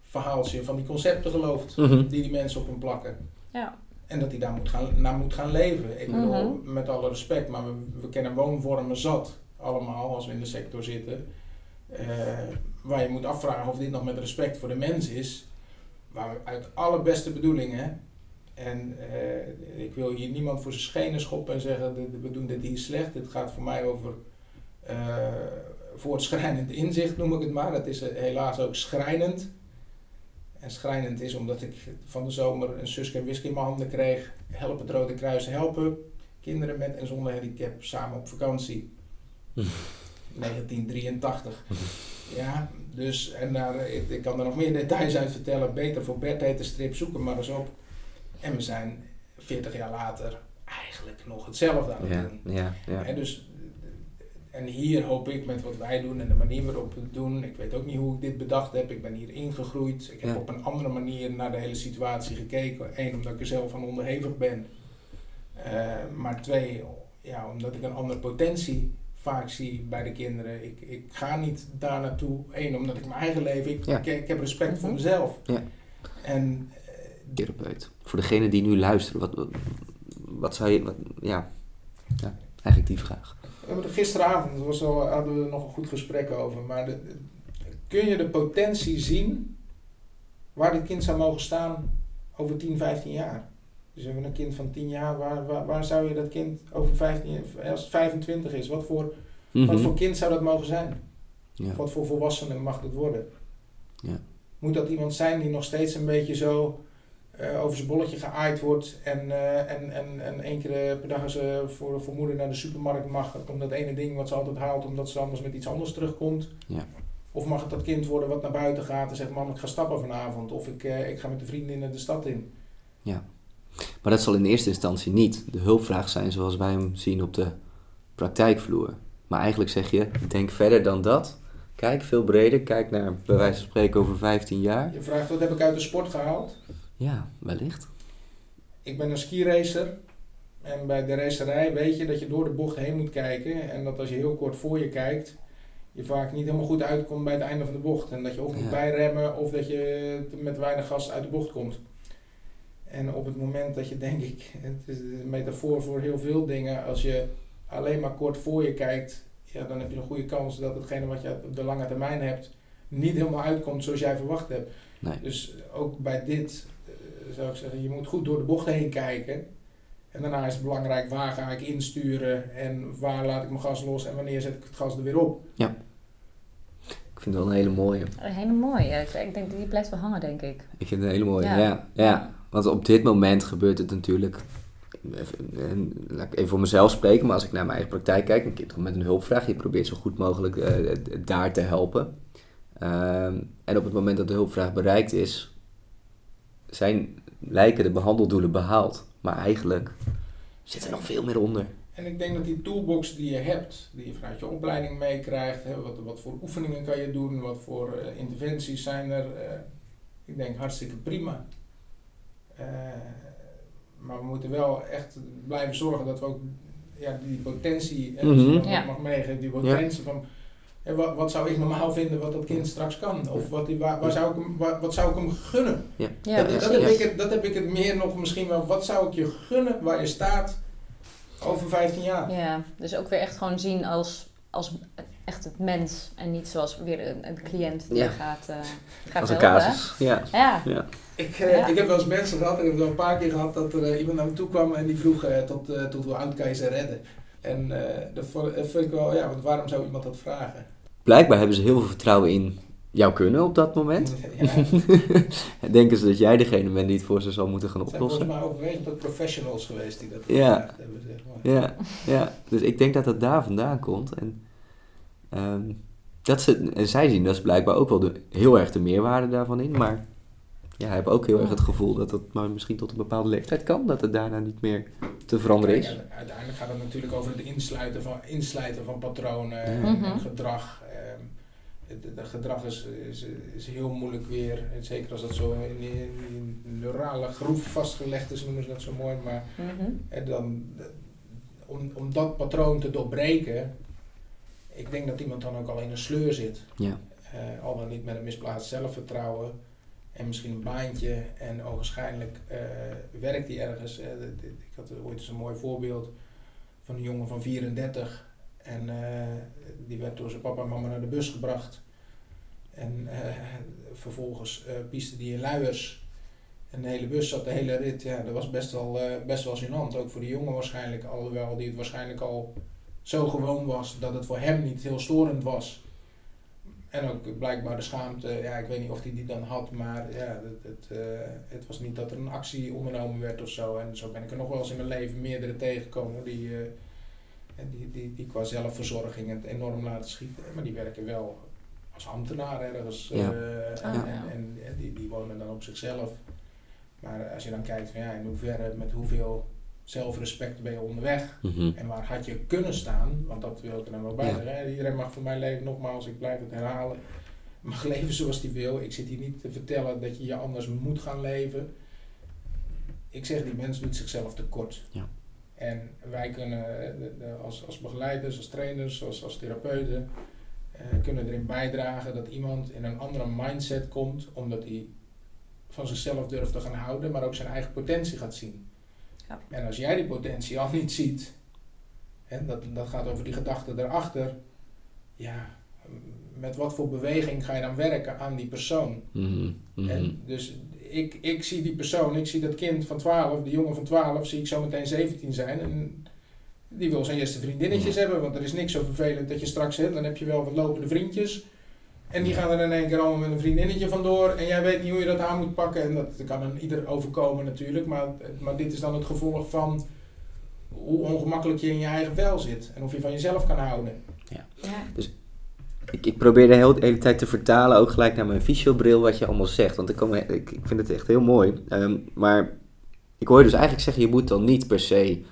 verhaaltje van die concepten gelooft. Mhm. Die die mensen op hem plakken. Ja. En dat hij daar moet gaan, naar moet gaan leven. Ik bedoel, Mhm. met alle respect, maar we, we kennen woonvormen zat. Allemaal, als we in de sector zitten. eh, waar je moet afvragen of dit nog met respect voor de mens is. Maar uit alle beste bedoelingen. En eh, ik wil hier niemand voor zijn schenen schoppen en zeggen, "Dit- we doen dit hier slecht. Dit gaat voor mij over eh voortschrijdend inzicht, noem ik het maar. Dat is helaas ook schrijnend. En schrijnend is omdat ik van de zomer een Suske Whisky in mijn handen kreeg. Help het Rode Kruis helpen. Kinderen met en zonder handicap samen op vakantie. 1983. Ja, dus, en daar, ik, ik kan er nog meer details uit vertellen. Beter voor Bert heet de strip, zoek hem maar eens op. En we zijn 40 jaar later eigenlijk nog hetzelfde aan het Ja, doen. ja, ja. En, dus, en hier hoop ik met wat wij doen en de manier waarop we het doen. Ik weet ook niet hoe ik dit bedacht heb. Ik ben hier ingegroeid. Ik heb Ja. op een andere manier naar de hele situatie gekeken. Eén, omdat ik er zelf van onderhevig ben. Eh, maar twee, ja, omdat ik een andere potentie vaak zie bij de kinderen. Ik, ik ga niet daar naartoe. Eén, omdat ik mijn eigen leven. Ik, Ja. ik, ik heb respect voor Mhm. mezelf. Ja. En eh, Therapeut. Voor degene die nu luisteren, wat, wat, wat zou je... Wat, ja. ja, eigenlijk die vraag. Er gisteravond was al, hadden we er nog een goed gesprek over. Maar de, kun je de potentie zien waar dit kind zou mogen staan over 10, 15 jaar? Dus we hebben een kind van 10 jaar. Waar, waar, waar zou je dat kind over 15 jaar, als het 25 is, wat voor, wat Mhm. voor kind zou dat mogen zijn? Ja. Wat voor volwassene mag dat worden? Ja. Moet dat iemand zijn die nog steeds een beetje zo eh, over zijn bolletje geaaid wordt en, eh, en, en, en één keer eh, per dag ze voor, voor moeder naar de supermarkt mag om dat ene ding wat ze altijd haalt, omdat ze anders met iets anders terugkomt? Ja. Of mag het dat kind worden wat naar buiten gaat en zegt, mam ik ga stappen vanavond of ik, ik ga met de vriendinnen de stad in? Maar dat zal in eerste instantie niet de hulpvraag zijn zoals wij hem zien op de praktijkvloer. Maar eigenlijk zeg je, denk verder dan dat. Kijk veel breder. Kijk naar, bij wijze van spreken, over 15 jaar. Je vraagt, wat heb ik uit de sport gehaald? Ja, wellicht. Ik ben een skiracer. En bij de racerij weet je dat je door de bocht heen moet kijken. En dat als je heel kort voor je kijkt, je vaak niet helemaal goed uitkomt bij het einde van de bocht. En dat je of moet Ja. bijremmen of dat je met weinig gas uit de bocht komt. En op het moment dat je, denk ik, het is een metafoor voor heel veel dingen, als je alleen maar kort voor je kijkt, ja, dan heb je een goede kans dat hetgene wat je op de lange termijn hebt, niet helemaal uitkomt zoals jij verwacht hebt. Nee. Dus ook bij dit eh, zou ik zeggen, je moet goed door de bocht heen kijken. En daarna is het belangrijk waar ga ik insturen en waar laat ik mijn gas los en wanneer zet ik het gas er weer op. Ik vind het wel een hele mooie. Een hele mooie. Ik, ik denk, die blijft wel hangen, denk ik. Ik vind het een hele mooie, Ja. ja. ja. Want op dit moment gebeurt het natuurlijk... even- en Laat ik even voor mezelf spreken, maar als ik naar mijn eigen praktijk kijk... Een kind met een hulpvraag, je probeert zo goed mogelijk eh, daar te helpen. Ehm, en op het moment dat de hulpvraag bereikt is... Zijn, lijken de behandeldoelen behaald. Maar eigenlijk zit er nog veel meer onder. En ik denk dat die toolbox die je hebt, die je vanuit je opleiding meekrijgt, wat, wat voor oefeningen kan je doen, wat voor eh, interventies zijn er, eh, ik denk hartstikke prima. Eh, maar we moeten wel echt blijven zorgen dat we ook ja, die potentie, hè, Ja. mag meegeven, die potentie van hè, wat, wat zou ik normaal vinden wat dat kind straks kan? Of wat, die, waar, waar zou ik hem, wat, wat zou ik hem gunnen? Ja. Ja, dat, heb ik het, dat heb ik het meer nog misschien wel, wat zou ik je gunnen waar je staat over 15 jaar? Ja, dus ook weer echt gewoon zien als, als echt het mens en niet zoals weer een, een cliënt die Ja. gaat, eh gaat Als een helpen. casus. Ja. Ja, ja. Ik, eh, Ja. ik heb wel eens mensen gehad, ik heb wel een paar keer gehad, dat er eh, iemand naar me toe kwam en die vroeg eh, tot, eh, tot hoe oud kan je ze redden. En eh, dat vond, dat vind ik wel, ja, want waarom zou iemand dat vragen? Blijkbaar hebben ze heel veel vertrouwen in jouw kunnen op dat moment. Ja, het Denken ze dat jij degene bent die het voor ze zal moeten gaan zijn volgens oplossen? mij overwegend ook professionals geweest die dat Ja. hebben, zeg maar. Ja, ja, dus ik denk dat dat daar vandaan komt. En ehm, dat ze, en zij zien dus blijkbaar ook wel de, heel erg de meerwaarde daarvan in. Maar ja, hebben ook heel erg het gevoel dat het maar misschien tot een bepaalde leeftijd kan. Dat het daarna niet meer te veranderen is. Uiteindelijk gaat het natuurlijk over het insluiten van, insluiten van patronen Ja. en, Mhm. en gedrag. Ehm, het, het gedrag is, is, is heel moeilijk weer. En zeker als dat zo in die, in neurale groef vastgelegd is, noemen ze dat zo mooi. Maar Mhm. en dan, eh, om, om dat patroon te doorbreken, ik denk dat iemand dan ook al in een sleur zit. Ja. Uh, al dan niet met een misplaatst zelfvertrouwen en misschien een baantje en ogenschijnlijk uh, werkt hij ergens. Uh, ik had ooit eens een mooi voorbeeld van een jongen van 34 en die werd door zijn papa en mama naar de bus gebracht. En vervolgens pieste die in luiers en de hele bus zat, de hele rit, ja, dat was best wel, best wel gênant. Ook voor de jongen waarschijnlijk, alhoewel die het waarschijnlijk al zo gewoon was dat het voor hem niet heel storend was. En ook blijkbaar de schaamte, ja, ik weet niet of hij die dan had, maar ja, het, het, uh, het was niet dat er een actie ondernomen werd of zo. En zo ben ik er nog wel eens in mijn leven meerdere tegengekomen die, uh, die, die, die qua zelfverzorging het enorm laten schieten. Maar die werken wel als ambtenaar ergens. Ja. en, Ah, en, en, en die, die wonen dan op zichzelf. Maar als je dan kijkt van ja, in hoeverre, met hoeveel zelfrespect ben je onderweg Mhm. en waar had je kunnen staan, want dat wil ik er dan wel bij Ja. zeggen. hè. Iedereen mag voor mijn leven, nogmaals, ik blijf het herhalen, mag leven zoals hij wil. Ik zit hier niet te vertellen dat je je anders moet gaan leven. Ik zeg, die mens doet zichzelf tekort. Ja. En wij kunnen eh, als, als begeleiders, als trainers, als, als therapeuten, eh, kunnen erin bijdragen dat iemand in een andere mindset komt, omdat hij van zichzelf durft te gaan houden, maar ook zijn eigen potentie gaat zien. Ja. En als jij die potentie al niet ziet, en dat, dat gaat over die gedachte daarachter, ja, met wat voor beweging ga je dan werken aan die persoon? Mhm. Mhm. En dus ik, ik zie die persoon, ik zie dat kind van 12, die jongen van 12, zie ik zo meteen 17 zijn. En die wil zijn eerste vriendinnetjes Ja. hebben, want er is niks zo vervelend dat je straks hebt. Dan heb je wel wat lopende vriendjes. En die gaan er in één keer allemaal met een vriendinnetje vandoor. En jij weet niet hoe je dat aan moet pakken. En dat kan aan ieder overkomen natuurlijk. Maar, maar dit is dan het gevolg van hoe ongemakkelijk je in je eigen vel zit. En of je van jezelf kan houden. Ja. Ik, ik probeer de hele, hele tijd te vertalen, ook gelijk naar mijn visio-bril, wat je allemaal zegt. Want ik, kom, ik, ik vind het echt heel mooi. Ehm, maar ik hoor je dus eigenlijk zeggen, je moet dan niet per se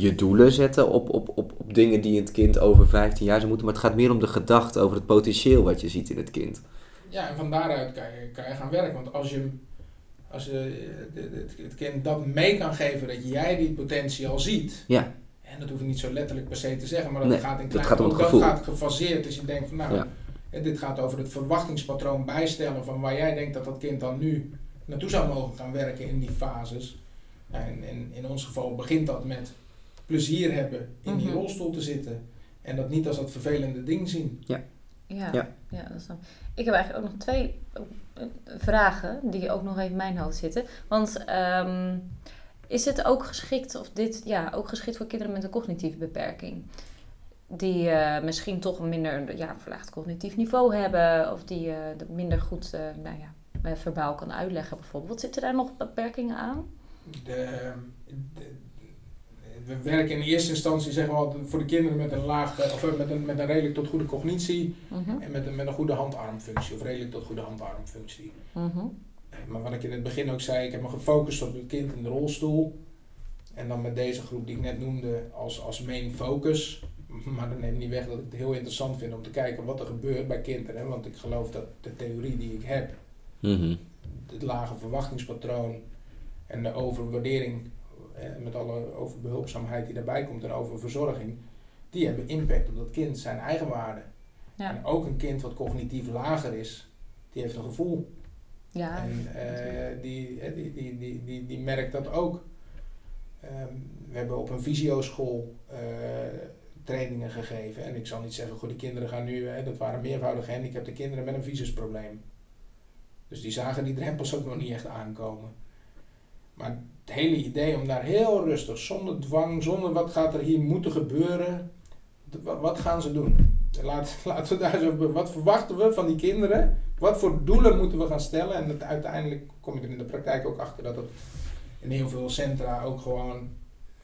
je doelen zetten op, op, op, op dingen die het kind over 15 jaar zou moeten. Maar het gaat meer om de gedachte over het potentieel wat je ziet in het kind. Ja, en van daaruit kan je, kan je gaan werken. Want als je, als je eh, het, het, kind dat mee kan geven dat jij die potentie al ziet. Ja. En dat hoef je niet zo letterlijk per se te zeggen, maar dat Nee, gaat in dat klein, gaat om dat gaat gefaseerd. Dus je denkt van nou, Ja. eh, dit gaat over het verwachtingspatroon bijstellen van waar jij denkt dat dat kind dan nu naartoe zou mogen gaan werken in die fases. En in, in ons geval begint dat met plezier hebben in die Mhm. rolstoel te zitten. En dat niet als dat vervelende ding zien. Ja, Ja. ja. dat is dan. Ik heb eigenlijk ook nog twee eh, vragen die ook nog even in mijn hoofd zitten. Want ehm, is het ook geschikt, of dit, ja, ook geschikt voor kinderen met een cognitieve beperking? Die eh, misschien toch een minder ja, verlaagd cognitief niveau hebben, of die eh, dat minder goed eh, nou ja, verbaal kan uitleggen bijvoorbeeld. Wat zitten daar nog beperkingen aan? De, de- we werken in eerste instantie zeg maar, voor de kinderen met een laag, eh, of eh, met een, met een redelijk tot goede cognitie Mhm, en met een, met een goede hand-armfunctie, of redelijk tot goede hand-armfunctie. mhm, Eh, Maar wat ik in het begin ook zei, ik heb me gefocust op het kind in de rolstoel. En dan met deze groep die ik net noemde als, als main focus. Maar dat neemt niet weg dat ik het heel interessant vind om te kijken wat er gebeurt bij kinderen. Want ik geloof dat de theorie die ik heb, Mhm. het lage verwachtingspatroon en de overwaardering met alle overbehulpzaamheid die daarbij komt en oververzorging, die hebben impact op dat kind, zijn eigenwaarde. Ja. En ook een kind wat cognitief lager is, die heeft een gevoel. ja. En eh, die, die, die, die, die, die merkt dat ook. Ehm, we hebben op een visioschool eh, trainingen gegeven. En ik zal niet zeggen, goh, die kinderen gaan nu, hè, dat waren meervoudig gehandicapte kinderen met een visusprobleem. Dus die zagen die drempels ook nog niet echt aankomen. Maar het hele idee om daar heel rustig, zonder dwang, zonder wat gaat er hier moeten gebeuren, wat gaan ze doen? Laat, laten we daar over, wat verwachten we van die kinderen? Wat voor doelen moeten we gaan stellen? En dat uiteindelijk kom je er in de praktijk ook achter dat het in heel veel centra ook gewoon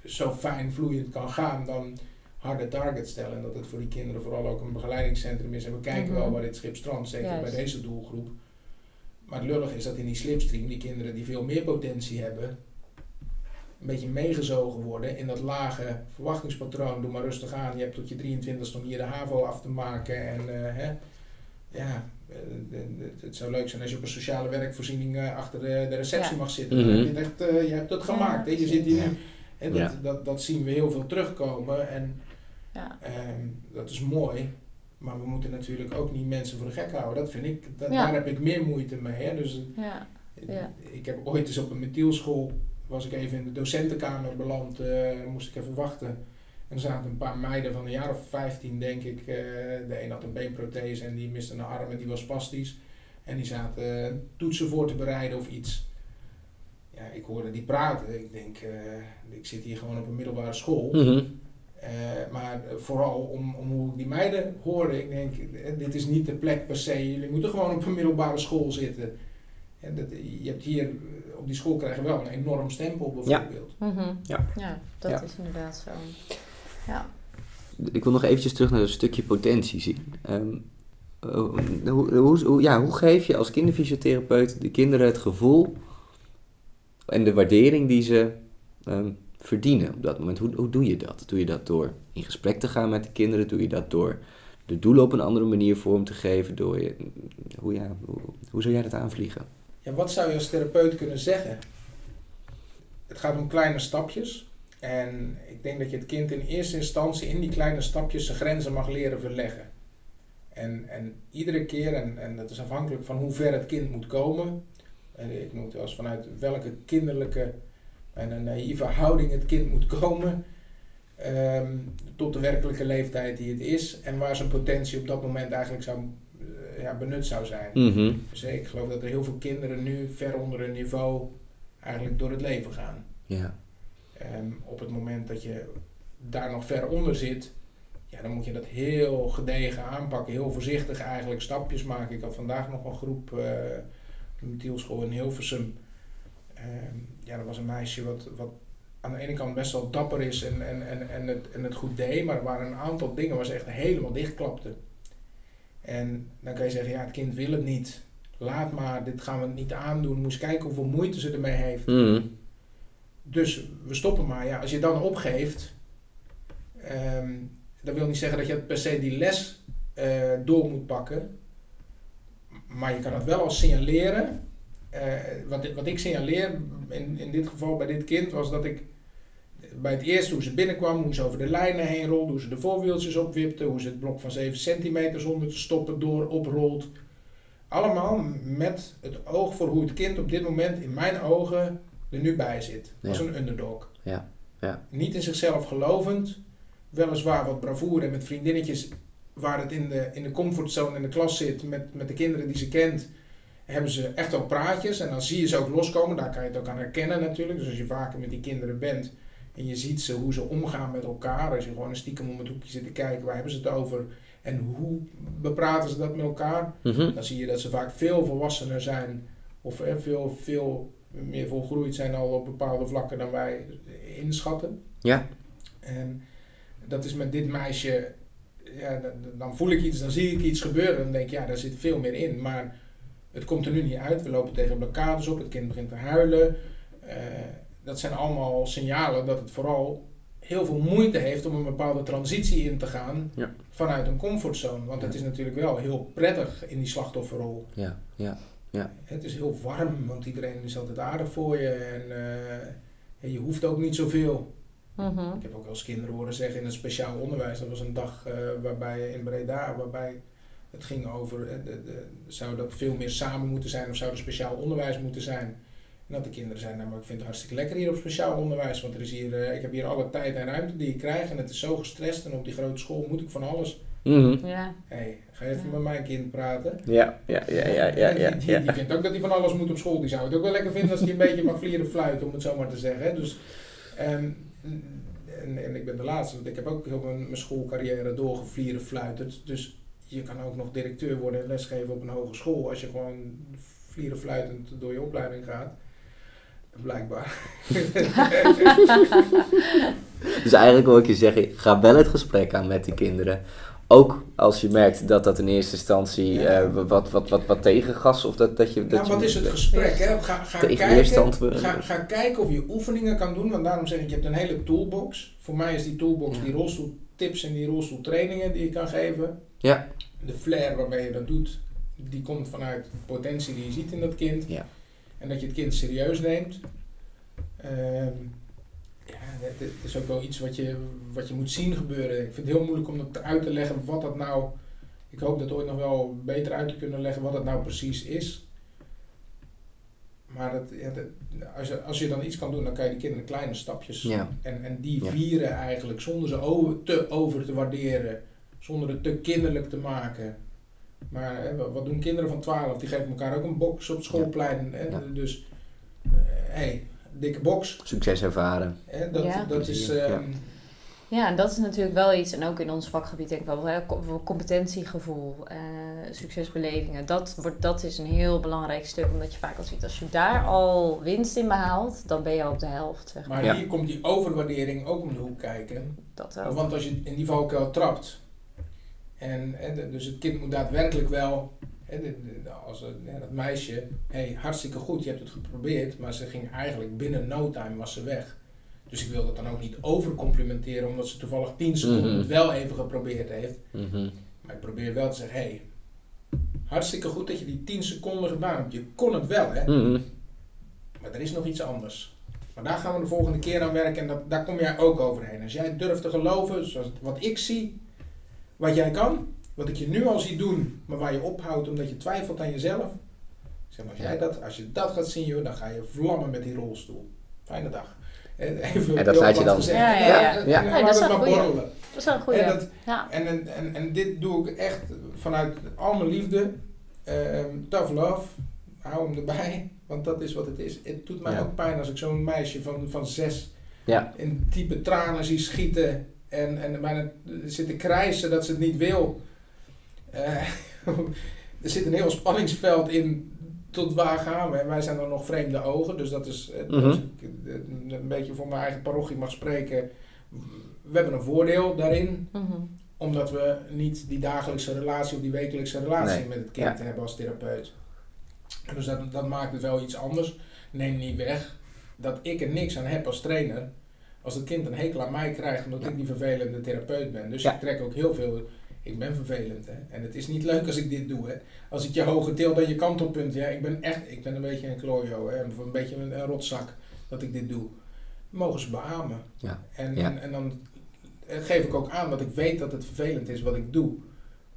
zo fijn vloeiend kan gaan dan harde targets stellen. En dat het voor die kinderen vooral ook een begeleidingscentrum is. En we kijken Mhm. wel waar dit schip strandt, zeker bij deze doelgroep. Maar het lullig is dat in die slipstream die kinderen die veel meer potentie hebben, een beetje meegezogen worden in dat lage verwachtingspatroon. Doe maar rustig aan, je hebt tot je 23ste om hier de HAVO af te maken. En eh, hè, ja, eh, het zou leuk zijn als je op een sociale werkvoorziening achter de, de receptie Ja. mag zitten. Mhm. heb je, echt, eh, je hebt het gemaakt. hè. Je zit hier nu dat, Ja. dat, dat zien we heel veel terugkomen en Ja. ehm, dat is mooi. Maar we moeten natuurlijk ook niet mensen voor de gek houden. Dat vind ik, dat, Ja. daar heb ik meer moeite mee. Hè. Dus Ja. Ja. ik heb ooit eens op een methielschool, was ik even in de docentenkamer beland, eh, moest ik even wachten. En er zaten een paar meiden van een jaar of 15, denk ik. eh, de een had een beenprothese en die miste een arm en die was spastisch. En die zaten eh, toetsen voor te bereiden of iets. Ja, ik hoorde die praten. Ik denk, ik zit hier gewoon op een middelbare school. Mhm. Maar vooral om, om hoe ik die meiden hoorde, ik denk, dit is niet de plek per se. Jullie moeten gewoon op een middelbare school zitten. En dat, je hebt hier, eh, op die school krijg je wel een enorm stempel bijvoorbeeld. Mhm. Ja. ja, dat Ja. is inderdaad zo. Ja. Ik wil nog eventjes terug naar een stukje potentie zien. Ehm, eh, hoe, hoe, hoe- ja, hoe geef je als kinderfysiotherapeut de kinderen het gevoel en de waardering die ze ehm, verdienen op dat moment? Hoe, hoe doe je dat? Doe je dat door in gesprek te gaan met de kinderen? Doe je dat door de doelen op een andere manier vorm te geven? Door je, hoe, ja, hoe, hoe zou jij dat aanvliegen? Ja, wat zou je als therapeut kunnen zeggen? Het gaat om kleine stapjes. En ik denk dat je het kind in eerste instantie in die kleine stapjes zijn grenzen mag leren verleggen. En, en iedere keer, en, en dat is afhankelijk van hoe ver het kind moet komen. En ik noem het wel eens vanuit welke kinderlijke en een naïeve houding het kind moet komen. ehm, tot de werkelijke leeftijd die het is. En waar zijn potentie op dat moment eigenlijk zou, ja, benut zou zijn. Dus ik geloof dat er heel veel kinderen nu ver onder hun niveau eigenlijk door het leven gaan. Ja. Ehm, op het moment dat je daar nog ver onder zit, ja, dan moet je dat heel gedegen aanpakken, heel voorzichtig eigenlijk stapjes maken. Ik had vandaag nog een groep Methielschool in Hilversum. Ehm, ja, dat was een meisje wat, wat aan de ene kant best wel dapper is en, en, en, en, het, en het goed deed, maar waren een aantal dingen waar ze echt helemaal dichtklapte. En dan kan je zeggen, ja, het kind wil het niet. Laat maar, dit gaan we niet aandoen. Moest kijken hoeveel moeite ze ermee heeft. Mhm. Dus we stoppen maar. Ja, als je dan opgeeft, ehm, dat wil niet zeggen dat je per se die les eh, door moet pakken. Maar je kan het wel als signaleren. Eh, wat, wat ik signaleer in, in dit geval bij dit kind was dat ik bij het eerste hoe ze binnenkwam, hoe ze over de lijnen heen rolde, hoe ze de voorwieltjes opwipte, hoe ze het blok van 7 centimeter zonder te stoppen door oprolt. Allemaal met het oog voor hoe het kind op dit moment in mijn ogen er nu bij zit. Als Ja. een underdog. Ja, ja. Niet in zichzelf gelovend. Weliswaar wat bravoure met vriendinnetjes waar het in de, in de comfortzone in de klas zit met, met de kinderen die ze kent. Hebben ze echt wel praatjes en dan zie je ze ook loskomen. Daar kan je het ook aan herkennen natuurlijk. Dus als je vaker met die kinderen bent en je ziet ze hoe ze omgaan met elkaar. Als je gewoon een stiekem om het hoekje zit te kijken, waar hebben ze het over? En hoe bepraten ze dat met elkaar? Mhm. dan zie je dat ze vaak veel volwassener zijn of eh, veel, veel meer volgroeid zijn al op bepaalde vlakken dan wij inschatten. Ja. En dat is met dit meisje, ja, dan, dan voel ik iets, dan zie ik iets gebeuren en dan denk ik, ja, daar zit veel meer in. Maar het komt er nu niet uit. We lopen tegen blokkades op, het kind begint te huilen. Eh, dat zijn allemaal signalen dat het vooral heel veel moeite heeft om een bepaalde transitie in te gaan Ja. vanuit een comfortzone. Want het is natuurlijk wel heel prettig in die slachtofferrol. Ja, ja. Het is heel warm, want iedereen is altijd aardig voor je en eh, en je hoeft ook niet zoveel. Mhm. Ik heb ook wel eens kinderen horen zeggen in het speciaal onderwijs. Dat was een dag eh, waarbij in Breda, waarbij het ging over, eh, de, de, zou dat veel meer samen moeten zijn of zou er speciaal onderwijs moeten zijn? Dat de kinderen zeiden, nou maar ik vind het hartstikke lekker hier op speciaal onderwijs, want er is hier, eh, ik heb hier alle tijd en ruimte die ik krijg en het is zo gestrest en op die grote school moet ik van alles. Mhm. Ja. Hé, hey, ga even met mijn kind praten. Ja, ja, ja, ja, ja, ja, die, die, ja. die vindt ook dat hij van alles moet op school. Die zou het ook wel lekker vinden als hij een beetje mag vlieren fluiten, om het zo maar te zeggen. hè. Dus, ehm, en, en ik ben de laatste, want ik heb ook heel mijn, mijn schoolcarrière doorgevlieren fluiterd. Dus je kan ook nog directeur worden en lesgeven op een hogeschool als je gewoon vlieren fluitend door je opleiding gaat. Blijkbaar. Dus eigenlijk wil ik je zeggen, ga wel het gesprek aan met die kinderen. Ook als je merkt dat dat in eerste instantie Ja. eh, wat, wat, wat, wat tegengas of dat, dat je... Dat Nou, je wat is het gesprek? Hè? Ga, kijken, ga, ga kijken of je oefeningen kan doen. Want daarom zeg ik, je hebt een hele toolbox. Voor mij is die toolbox Ja. die rolstoeltips en die rolstoeltrainingen die je kan geven. Ja. De flair waarmee je dat doet, die komt vanuit potentie die je ziet in dat kind. Ja. En dat je het kind serieus neemt. Ehm, Ja, het, het is ook wel iets wat je, wat je moet zien gebeuren. Ik vind het heel moeilijk om dat uit te leggen wat dat nou... Ik hoop dat ooit nog wel beter uit te kunnen leggen wat dat nou precies is. Maar dat, ja, dat, als, je, als je dan iets kan doen, dan kan je die kinderen kleine stapjes... Ja. En, en die vieren eigenlijk zonder ze over, te over te waarderen. Zonder het te kinderlijk te maken. Maar hè, wat doen kinderen van 12? Die geven elkaar ook een box op het schoolplein. Hè? Ja. Dus, hé, hey, dikke box. Succes ervaren. Hè? Dat, Ja. dat is... Ja. ehm, Ja, en dat is natuurlijk wel iets, en ook in ons vakgebied denk ik wel, hè, competentiegevoel, eh, succesbelevingen. Dat, wordt, dat is een heel belangrijk stuk, omdat je vaak al ziet, als je daar al winst in behaalt, dan ben je al op de helft, zeg maar. Maar Ja. hier komt die overwaardering ook om de hoek kijken. Dat ook. Want als je in die valkuil trapt, en, en dus het kind moet daadwerkelijk wel, als het- ja, dat meisje, hey, hartstikke goed, je hebt het geprobeerd, maar ze ging eigenlijk binnen no time was ze weg. Dus ik wil dat dan ook niet overcomplimenteren, omdat ze toevallig 10 seconden Mhm. het wel even geprobeerd heeft. Mhm. Maar ik probeer wel te zeggen, hey, hartstikke goed dat je die 10 seconden gedaan hebt. Je kon het wel, hè. Mhm. Maar er is nog iets anders. Maar daar gaan we de volgende keer aan werken en dat, daar kom jij ook overheen. Als jij durft te geloven, zoals wat ik zie, wat jij kan, wat ik je nu al zie doen, maar waar je ophoudt omdat je twijfelt aan jezelf. Zeg maar, als, jij dat, als je dat gaat zien, joh, dan ga je vlammen met die rolstoel. Fijne dag. En, even En dat laat je dan- gezegd. Ja, ja, ja. dat is een goeie. Dat is wel een goede. En, Ja. en, en, en, en dit doe ik echt vanuit al mijn liefde. Ehm, tough love. Hou hem erbij. Want dat is wat het is. Het doet mij Ja. ook pijn als ik zo'n meisje van, van zes Ja. in diepe tranen zie schieten. En, en bijna zit te krijsen dat ze het niet wil. Eh, er zit een heel spanningsveld in. Tot waar gaan we? En wij zijn dan nog vreemde ogen. Dus dat is, eh, Mhm. als ik eh, een beetje voor mijn eigen parochie mag spreken. We hebben een voordeel daarin Mhm. omdat we niet die dagelijkse relatie of die wekelijkse relatie Nee. met het kind hebben als therapeut. Dus dat, dat maakt het wel iets anders. Neem niet weg dat ik er niks aan heb als trainer. Als het kind een hekel aan mij krijgt omdat Ja. ik die vervelende therapeut ben. Dus Ja. ik trek ook heel veel. Ik ben vervelend hè. En het is niet leuk als ik dit doe hè. Als ik je hoge til dan je kantelpunt. Ja, ik ben echt, ik ben een beetje een klojo hè. Of een beetje een, een rotzak dat ik dit doe. Mogen ze beamen. Ja. En, Ja. en, en dan eh, geef ik ook aan dat ik weet dat het vervelend is wat ik doe.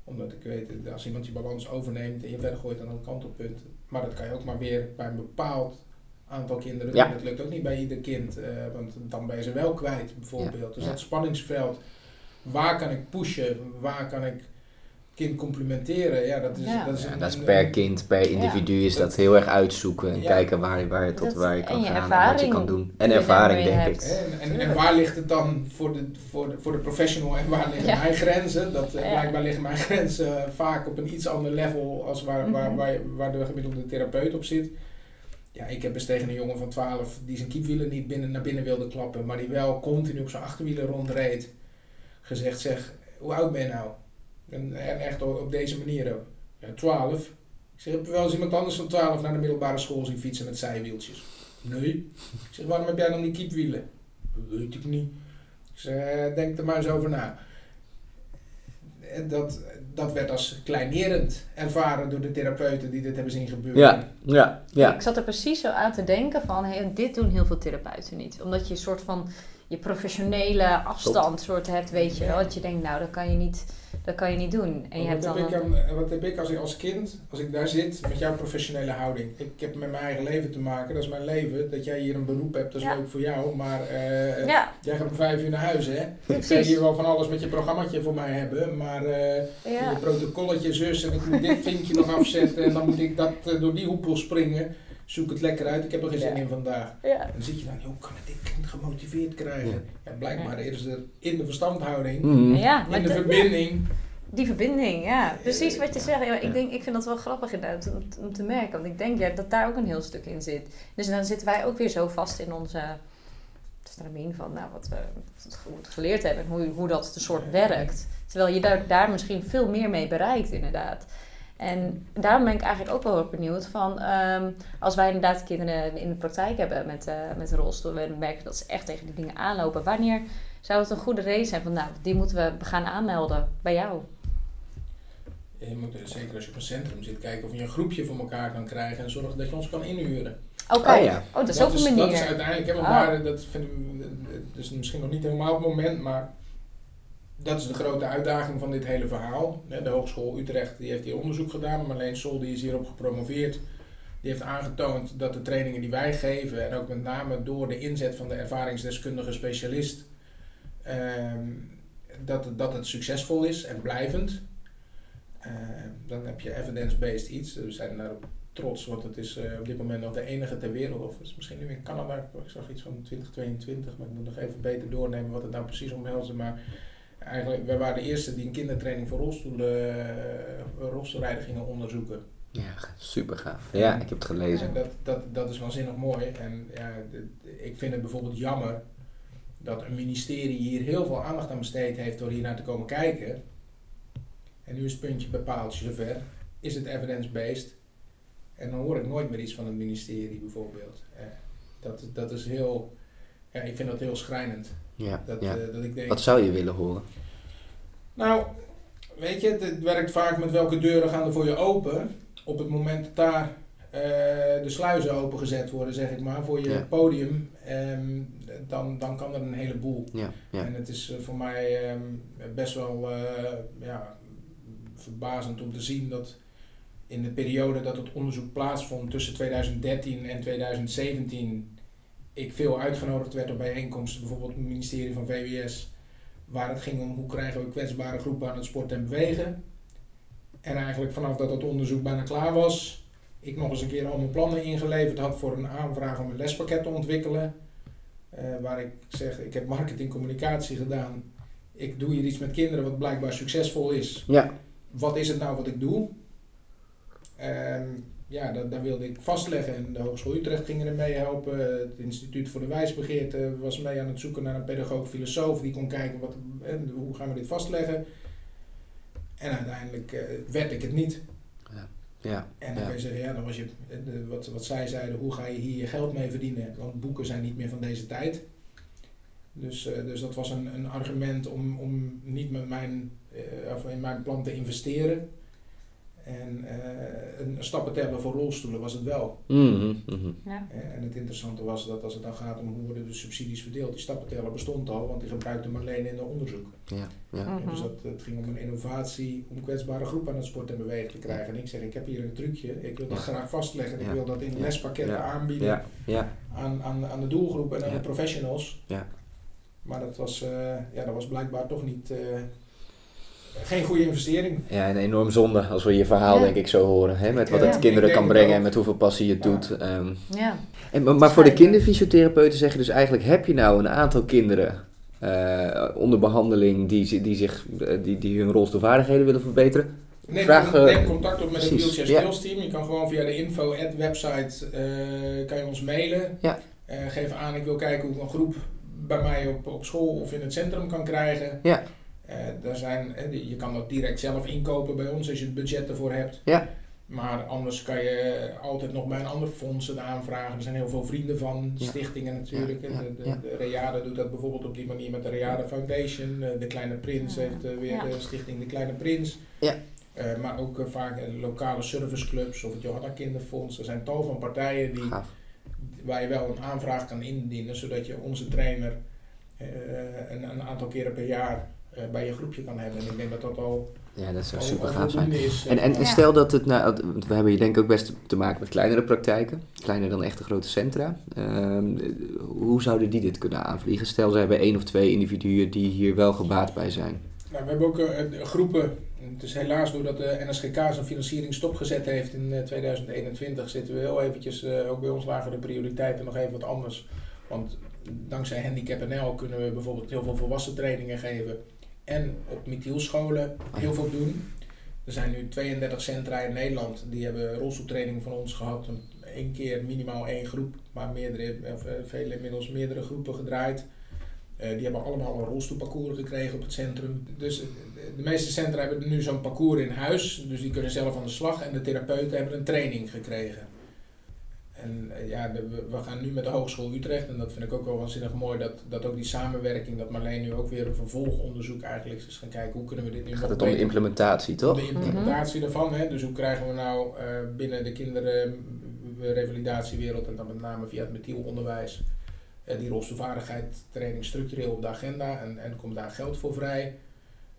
Omdat ik weet, dat als iemand je balans overneemt en je verder gooit aan een kantelpunt. Maar dat kan je ook maar weer bij een bepaald aantal kinderen Ja. Dat lukt ook niet bij ieder kind. eh, want dan ben je ze wel kwijt bijvoorbeeld. Dus Ja. dat spanningsveld. Waar kan ik pushen? Waar kan ik kind complimenteren? Ja, dat is, Ja. dat is, Ja, een- dat is een- per kind, per individu is dat heel erg uitzoeken en Ja. kijken waar, waar je tot Dat- waar je kan je gaan en wat je kan doen. En ervaring, denk ik. En, en, en waar ligt het dan voor de, voor de, voor de professional en waar liggen Ja. mijn grenzen? Dat, eh, Ja. Blijkbaar liggen mijn grenzen eh, vaak op een iets ander level als waar, waar, Mhm. waar, waar de gemiddelde therapeut op zit. Ja, ik heb eens tegen een jongen van 12 die zijn kiepwielen niet binnen, naar binnen wilde klappen, maar die wel continu op zijn achterwielen rondreed, gezegd: Zeg, hoe oud ben je nou? En, echt op, deze manier ook. Ja, 12. Ik zeg: Heb je wel eens iemand anders van 12 naar de middelbare school zien fietsen met zijwieltjes? Nee. Ik zeg: Waarom heb jij dan die kiepwielen? Weet ik niet. Ik zeg, eh, denk er maar eens over na. En Dat, dat werd als kleinerend ervaren door de therapeuten die dit hebben zien gebeuren. Ja, ja, ja. Ik zat er precies zo aan te denken van, hey, dit doen heel veel therapeuten niet. Omdat je een soort van je professionele afstand soort hebt, weet je wel. Dat je denkt, nou, dat kan je niet, dat kan je niet doen. En je hebt wat, dan heb ik een- aan- wat heb ik als, ik als kind, als ik daar zit, met jouw professionele houding? Ik heb met mijn eigen leven te maken, dat is mijn leven. Dat jij hier een beroep hebt, dat is Ja. leuk voor jou. Maar eh, Ja, jij gaat om vijf uur naar huis, hè? Ik kan hier wel van alles met je programmaatje voor mij hebben, maar Ja. je protocolletje zus en ik moet dit vinkje nog afzetten en dan moet ik dat eh, door die hoepel springen. Zoek het lekker uit, ik heb er geen zin Ja. in vandaag. Ja. En dan zit je dan, hoe kan ik dit kind gemotiveerd krijgen? Ja. Ja, blijkbaar is er in de verstandhouding, Mhm. In de verbinding. die verbinding, ja. Precies wat je zegt. Ja, ik, denk, ik vind dat wel grappig inderdaad om, om te merken. Want ik denk ja, dat daar ook een heel stuk in zit. Dus dan zitten wij ook weer zo vast in onze stramien van nou, wat we goed geleerd hebben. En hoe, hoe dat de soort werkt. Terwijl je daar, daar misschien veel meer mee bereikt inderdaad. En daarom ben ik eigenlijk ook wel heel benieuwd van... ehm, als wij inderdaad kinderen in de praktijk hebben met, eh met rolstoel... en we merken dat ze echt tegen die dingen aanlopen... wanneer zou het een goede reden zijn van... nou, die moeten we gaan aanmelden bij jou? Je moet er, zeker als je op een centrum zit kijken of je een groepje voor elkaar kan krijgen en zorgen dat je ons kan inhuren. Oké, Oh ja. oh, dat is ook een manier. Dat is uiteindelijk, hè, want Ah. daar, dat vinden we, het is misschien nog niet helemaal het moment, maar dat is de grote uitdaging van dit hele verhaal. De Hogeschool Utrecht die heeft hier onderzoek gedaan, Marleen Sol die is hierop gepromoveerd. Die heeft aangetoond dat de trainingen die wij geven, en ook met name door de inzet van de ervaringsdeskundige specialist, ehm, dat, dat het succesvol is en blijvend. Ehm, dan heb je evidence-based iets. We zijn daarop trots, want het is eh, op dit moment nog de enige ter wereld, of het is misschien nu in Canada, ik zag iets van 2022, maar ik moet nog even beter doornemen wat het nou precies omhelst. Maar eigenlijk, wij waren de eerste die een kindertraining voor rolstoelen, eh, rolstoelrijden gingen onderzoeken. Ja, super gaaf. Ja, ik heb het gelezen. En dat, dat, dat is waanzinnig mooi. En ja, ik vind het bijvoorbeeld jammer dat een ministerie hier heel veel aandacht aan besteed heeft door hier naar te komen kijken. En nu is het puntje bepaald zover. Is het evidence-based? En dan hoor ik nooit meer iets van het ministerie bijvoorbeeld. Eh, dat, dat is heel, ja, ik vind dat heel schrijnend. Ja, Dat, ja. eh, dat ik denk, Wat zou je willen horen? nou, weet je, het, werkt vaak met welke deuren gaan er voor je open. Op het moment dat daar eh, de sluizen opengezet worden, zeg ik maar, voor je Ja. podium, ehm, dan, dan kan er een heleboel. Ja, ja. En het is eh, voor mij ehm, best wel ja, verbazend om te zien dat in de periode dat het onderzoek plaatsvond tussen 2013 en 2017 ik veel uitgenodigd werd op bijeenkomsten, bijvoorbeeld het ministerie van VWS, waar het ging om hoe krijgen we kwetsbare groepen aan het sporten en bewegen. En eigenlijk vanaf dat het onderzoek bijna klaar was, ik nog eens een keer al mijn plannen ingeleverd had voor een aanvraag om een lespakket te ontwikkelen. Eh, waar ik zeg, ik heb marketing communicatie gedaan. Ik doe hier iets met kinderen wat blijkbaar succesvol is. Ja, Wat is het nou wat ik doe? Ehm, ja, dat, daar wilde ik vastleggen. En de Hogeschool Utrecht ging er mee helpen. Het Instituut voor de Wijsbegeerte was mee aan het zoeken naar een pedagoog-filosoof die kon kijken wat, en hoe gaan we dit vastleggen. En uiteindelijk eh, werd ik het niet. ja. En dan Ja. kan je zeggen, ja, dan was je, eh, wat, wat zij zeiden, hoe ga je hier je geld mee verdienen? Want boeken zijn niet meer van deze tijd. Dus, eh, dus dat was een, een argument om, om niet met mijn, of in mijn plan te investeren. En eh, een stappen tellen voor rolstoelen was het wel. Mhm, mhm. Ja. Eh, en het interessante was dat als het dan gaat om hoe worden de subsidies verdeeld, die stappenteller bestond al, want die gebruikte Marleen in de onderzoek. Ja, ja. Mhm. dus dat, het ging om een innovatie om kwetsbare groepen aan het sport en bewegen te krijgen. En ik zeg, ik heb hier een trucje, ik wil dat Ja. graag vastleggen. Ik Ja. wil dat in Ja. lespakketten Ja. aanbieden Ja, ja. aan, aan, aan de doelgroep en aan Ja. de professionals. Ja. Maar dat was, eh, ja, dat was blijkbaar toch niet, eh, geen goede investering. Ja, een enorm zonde als we je verhaal Ja. denk ik zo horen. Hè? Met wat Ja. het kinderen kan brengen en met hoeveel passie je het Ja. doet. ehm. Ja. en, maar maar voor de kinderfysiotherapeuten zeg je dus eigenlijk... heb je nou een aantal kinderen eh, onder behandeling... Die, die, zich, eh, die, die hun rolstoelvaardigheden willen verbeteren? Neem, Vraag, eh, neem contact op met het Wheelchair. Skills Team. Je kan gewoon via de info website eh, kan je ons mailen. Ja. Eh, geef aan, ik wil kijken hoe ik een groep bij mij op, op school of in het centrum kan krijgen. Ja. Eh, daar zijn, eh, je kan dat direct zelf inkopen bij ons als je het budget ervoor hebt. Ja. Maar anders kan je altijd nog bij een ander fonds het aanvragen. Er zijn heel veel vrienden van, Ja. stichtingen natuurlijk. Ja, De, ja, de, ja. de Reade doet dat bijvoorbeeld op die manier met de Reade Foundation. Eh, De Kleine Prins Ja. heeft eh, weer Ja. de stichting De Kleine Prins. Ja. Eh, maar ook vaak lokale serviceclubs of het Johanna Kinderfonds. Er zijn tal van partijen die, Gaaf. waar je wel een aanvraag kan indienen, zodat je onze trainer eh, een, een aantal keren per jaar bij je groepje kan hebben. En ik denk dat dat al, Ja, dat zou al, super al gaaf zijn. is. En, en, en Ja. stel dat het, nou, want we hebben hier denk ik ook best te maken met kleinere praktijken, kleiner dan echte grote centra. Ehm, hoe zouden die dit kunnen aanvliegen? Stel ze hebben één of twee individuen die hier wel gebaat bij zijn. Nou, we hebben ook eh, eh, groepen. Het is helaas doordat de NSGK zijn financiering stopgezet heeft in eh, 2021, zitten we heel eventjes, eh, ook bij ons lagen de prioriteiten nog even wat anders. Want dankzij Handicap NL kunnen we bijvoorbeeld heel veel volwassen trainingen geven. En op Mithielscholen heel veel doen. Er zijn nu 32 centra in Nederland die hebben rolstoeltraining van ons gehad. Eén keer minimaal één groep, maar meerdere, of, eh, vele inmiddels meerdere groepen gedraaid. Eh, die hebben allemaal een rolstoelparcours gekregen op het centrum. Dus eh, de meeste centra hebben nu zo'n parcours in huis. Dus die kunnen zelf aan de slag. En de therapeuten hebben een training gekregen. En eh, ja, de- we, gaan nu met de Hogeschool Utrecht. En dat vind ik ook wel waanzinnig mooi. Dat, dat ook die samenwerking, dat Marleen nu ook weer een vervolgonderzoek eigenlijk is gaan kijken. Hoe kunnen we dit nu Gaat het om de implementatie, toch? de implementatie daarvan. Hè? Dus hoe krijgen we nou eh, binnen de kinderen de revalidatiewereld en dan met name via het methylonderwijs uh, die rolstoelvaardigheid training structureel op de agenda en, en komt daar geld voor vrij.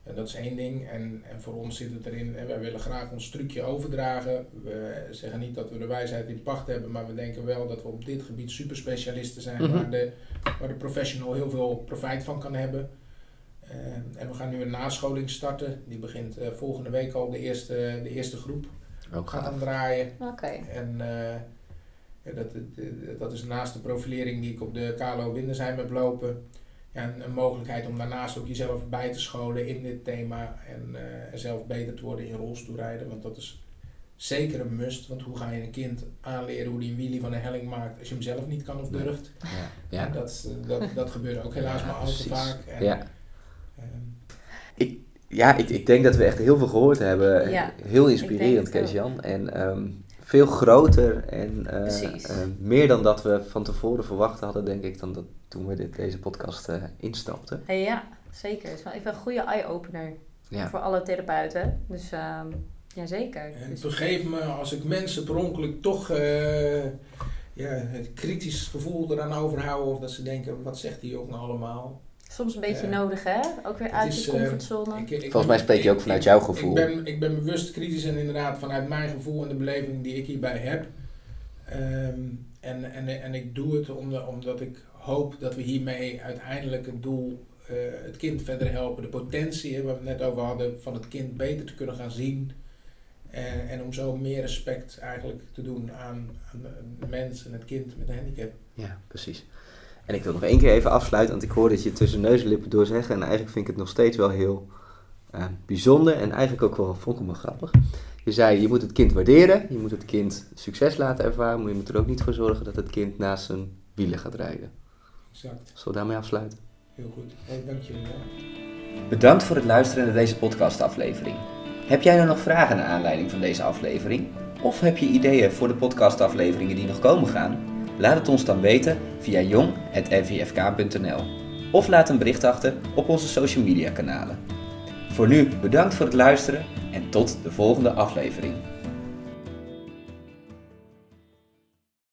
En dat is één ding. En, en voor ons zit het erin, en wij willen graag ons trucje overdragen. We zeggen niet dat we de wijsheid in pacht hebben, maar we denken wel dat we op dit gebied superspecialisten zijn, mm waar, de, waar de professional heel veel profijt van kan hebben. Uh, en we gaan nu een nascholing starten. Die begint uh, volgende week al, de eerste, de eerste groep. Ook gaat aan draaien. Oké. En uh, dat, dat is naast de profilering die ik op de KLO Windersheim heb lopen een, een, mogelijkheid om daarnaast ook jezelf bij te scholen in dit thema en uh, zelf beter te worden in rolstoelrijden. Want dat is zeker een must. Want hoe ga je een kind aanleren hoe die een wheelie van een helling maakt als je hem zelf niet kan of durft? Ja, ja. dat, dat, dat gebeurt ook helaas maar al te vaak. En, ja. Um, ik, ja, ik, ik denk dat we echt heel veel gehoord hebben. heel inspirerend, Kees-Jan. En um, veel groter en uh, uh, meer dan dat we van tevoren verwacht hadden, denk ik, dan dat toen we dit, deze podcast uh, instapten. Hey, ja, zeker. Het is wel even een goede eye-opener ja. voor alle therapeuten. Dus um, ja, zeker. En dus... vergeef me als ik mensen per ongeluk toch ja, het kritisch gevoel eraan overhouden of dat ze denken, wat zegt die jongen allemaal? Soms een beetje nodig, hè? Ook weer uit je comfortzone. Ik, ik, Volgens mij spreek je ook vanuit jouw gevoel. Ik ben, ik ben bewust kritisch en inderdaad vanuit mijn gevoel en de beleving die ik hierbij heb. Um, en, en, en ik doe het omdat ik hoop dat we hiermee uiteindelijk het doel, uh, het kind verder helpen, de potentie waar we het net over hadden, van het kind beter te kunnen gaan zien. En, en om zo meer respect eigenlijk te doen aan, aan de mens en het kind met een handicap. Ja, precies. En ik wil nog één keer even afsluiten, want ik hoor dat je tussen neus en lippen door zeggen. En eigenlijk vind ik het nog steeds wel heel uh, bijzonder en eigenlijk ook wel volkomen grappig. Je zei, je moet het kind waarderen, je moet het kind succes laten ervaren, maar je moet er ook niet voor zorgen dat het kind naast zijn wielen gaat rijden. Exact. Zullen we daarmee afsluiten? Heel goed. Hey, dank je wel. Bedankt voor het luisteren naar deze podcastaflevering. Heb jij nou nog vragen naar aanleiding van deze aflevering? Of heb je ideeën voor de podcastafleveringen die nog komen gaan? Laat het ons dan weten via jong.nvfk.nl of laat een bericht achter op onze social media kanalen. Voor nu bedankt voor het luisteren en tot de volgende aflevering.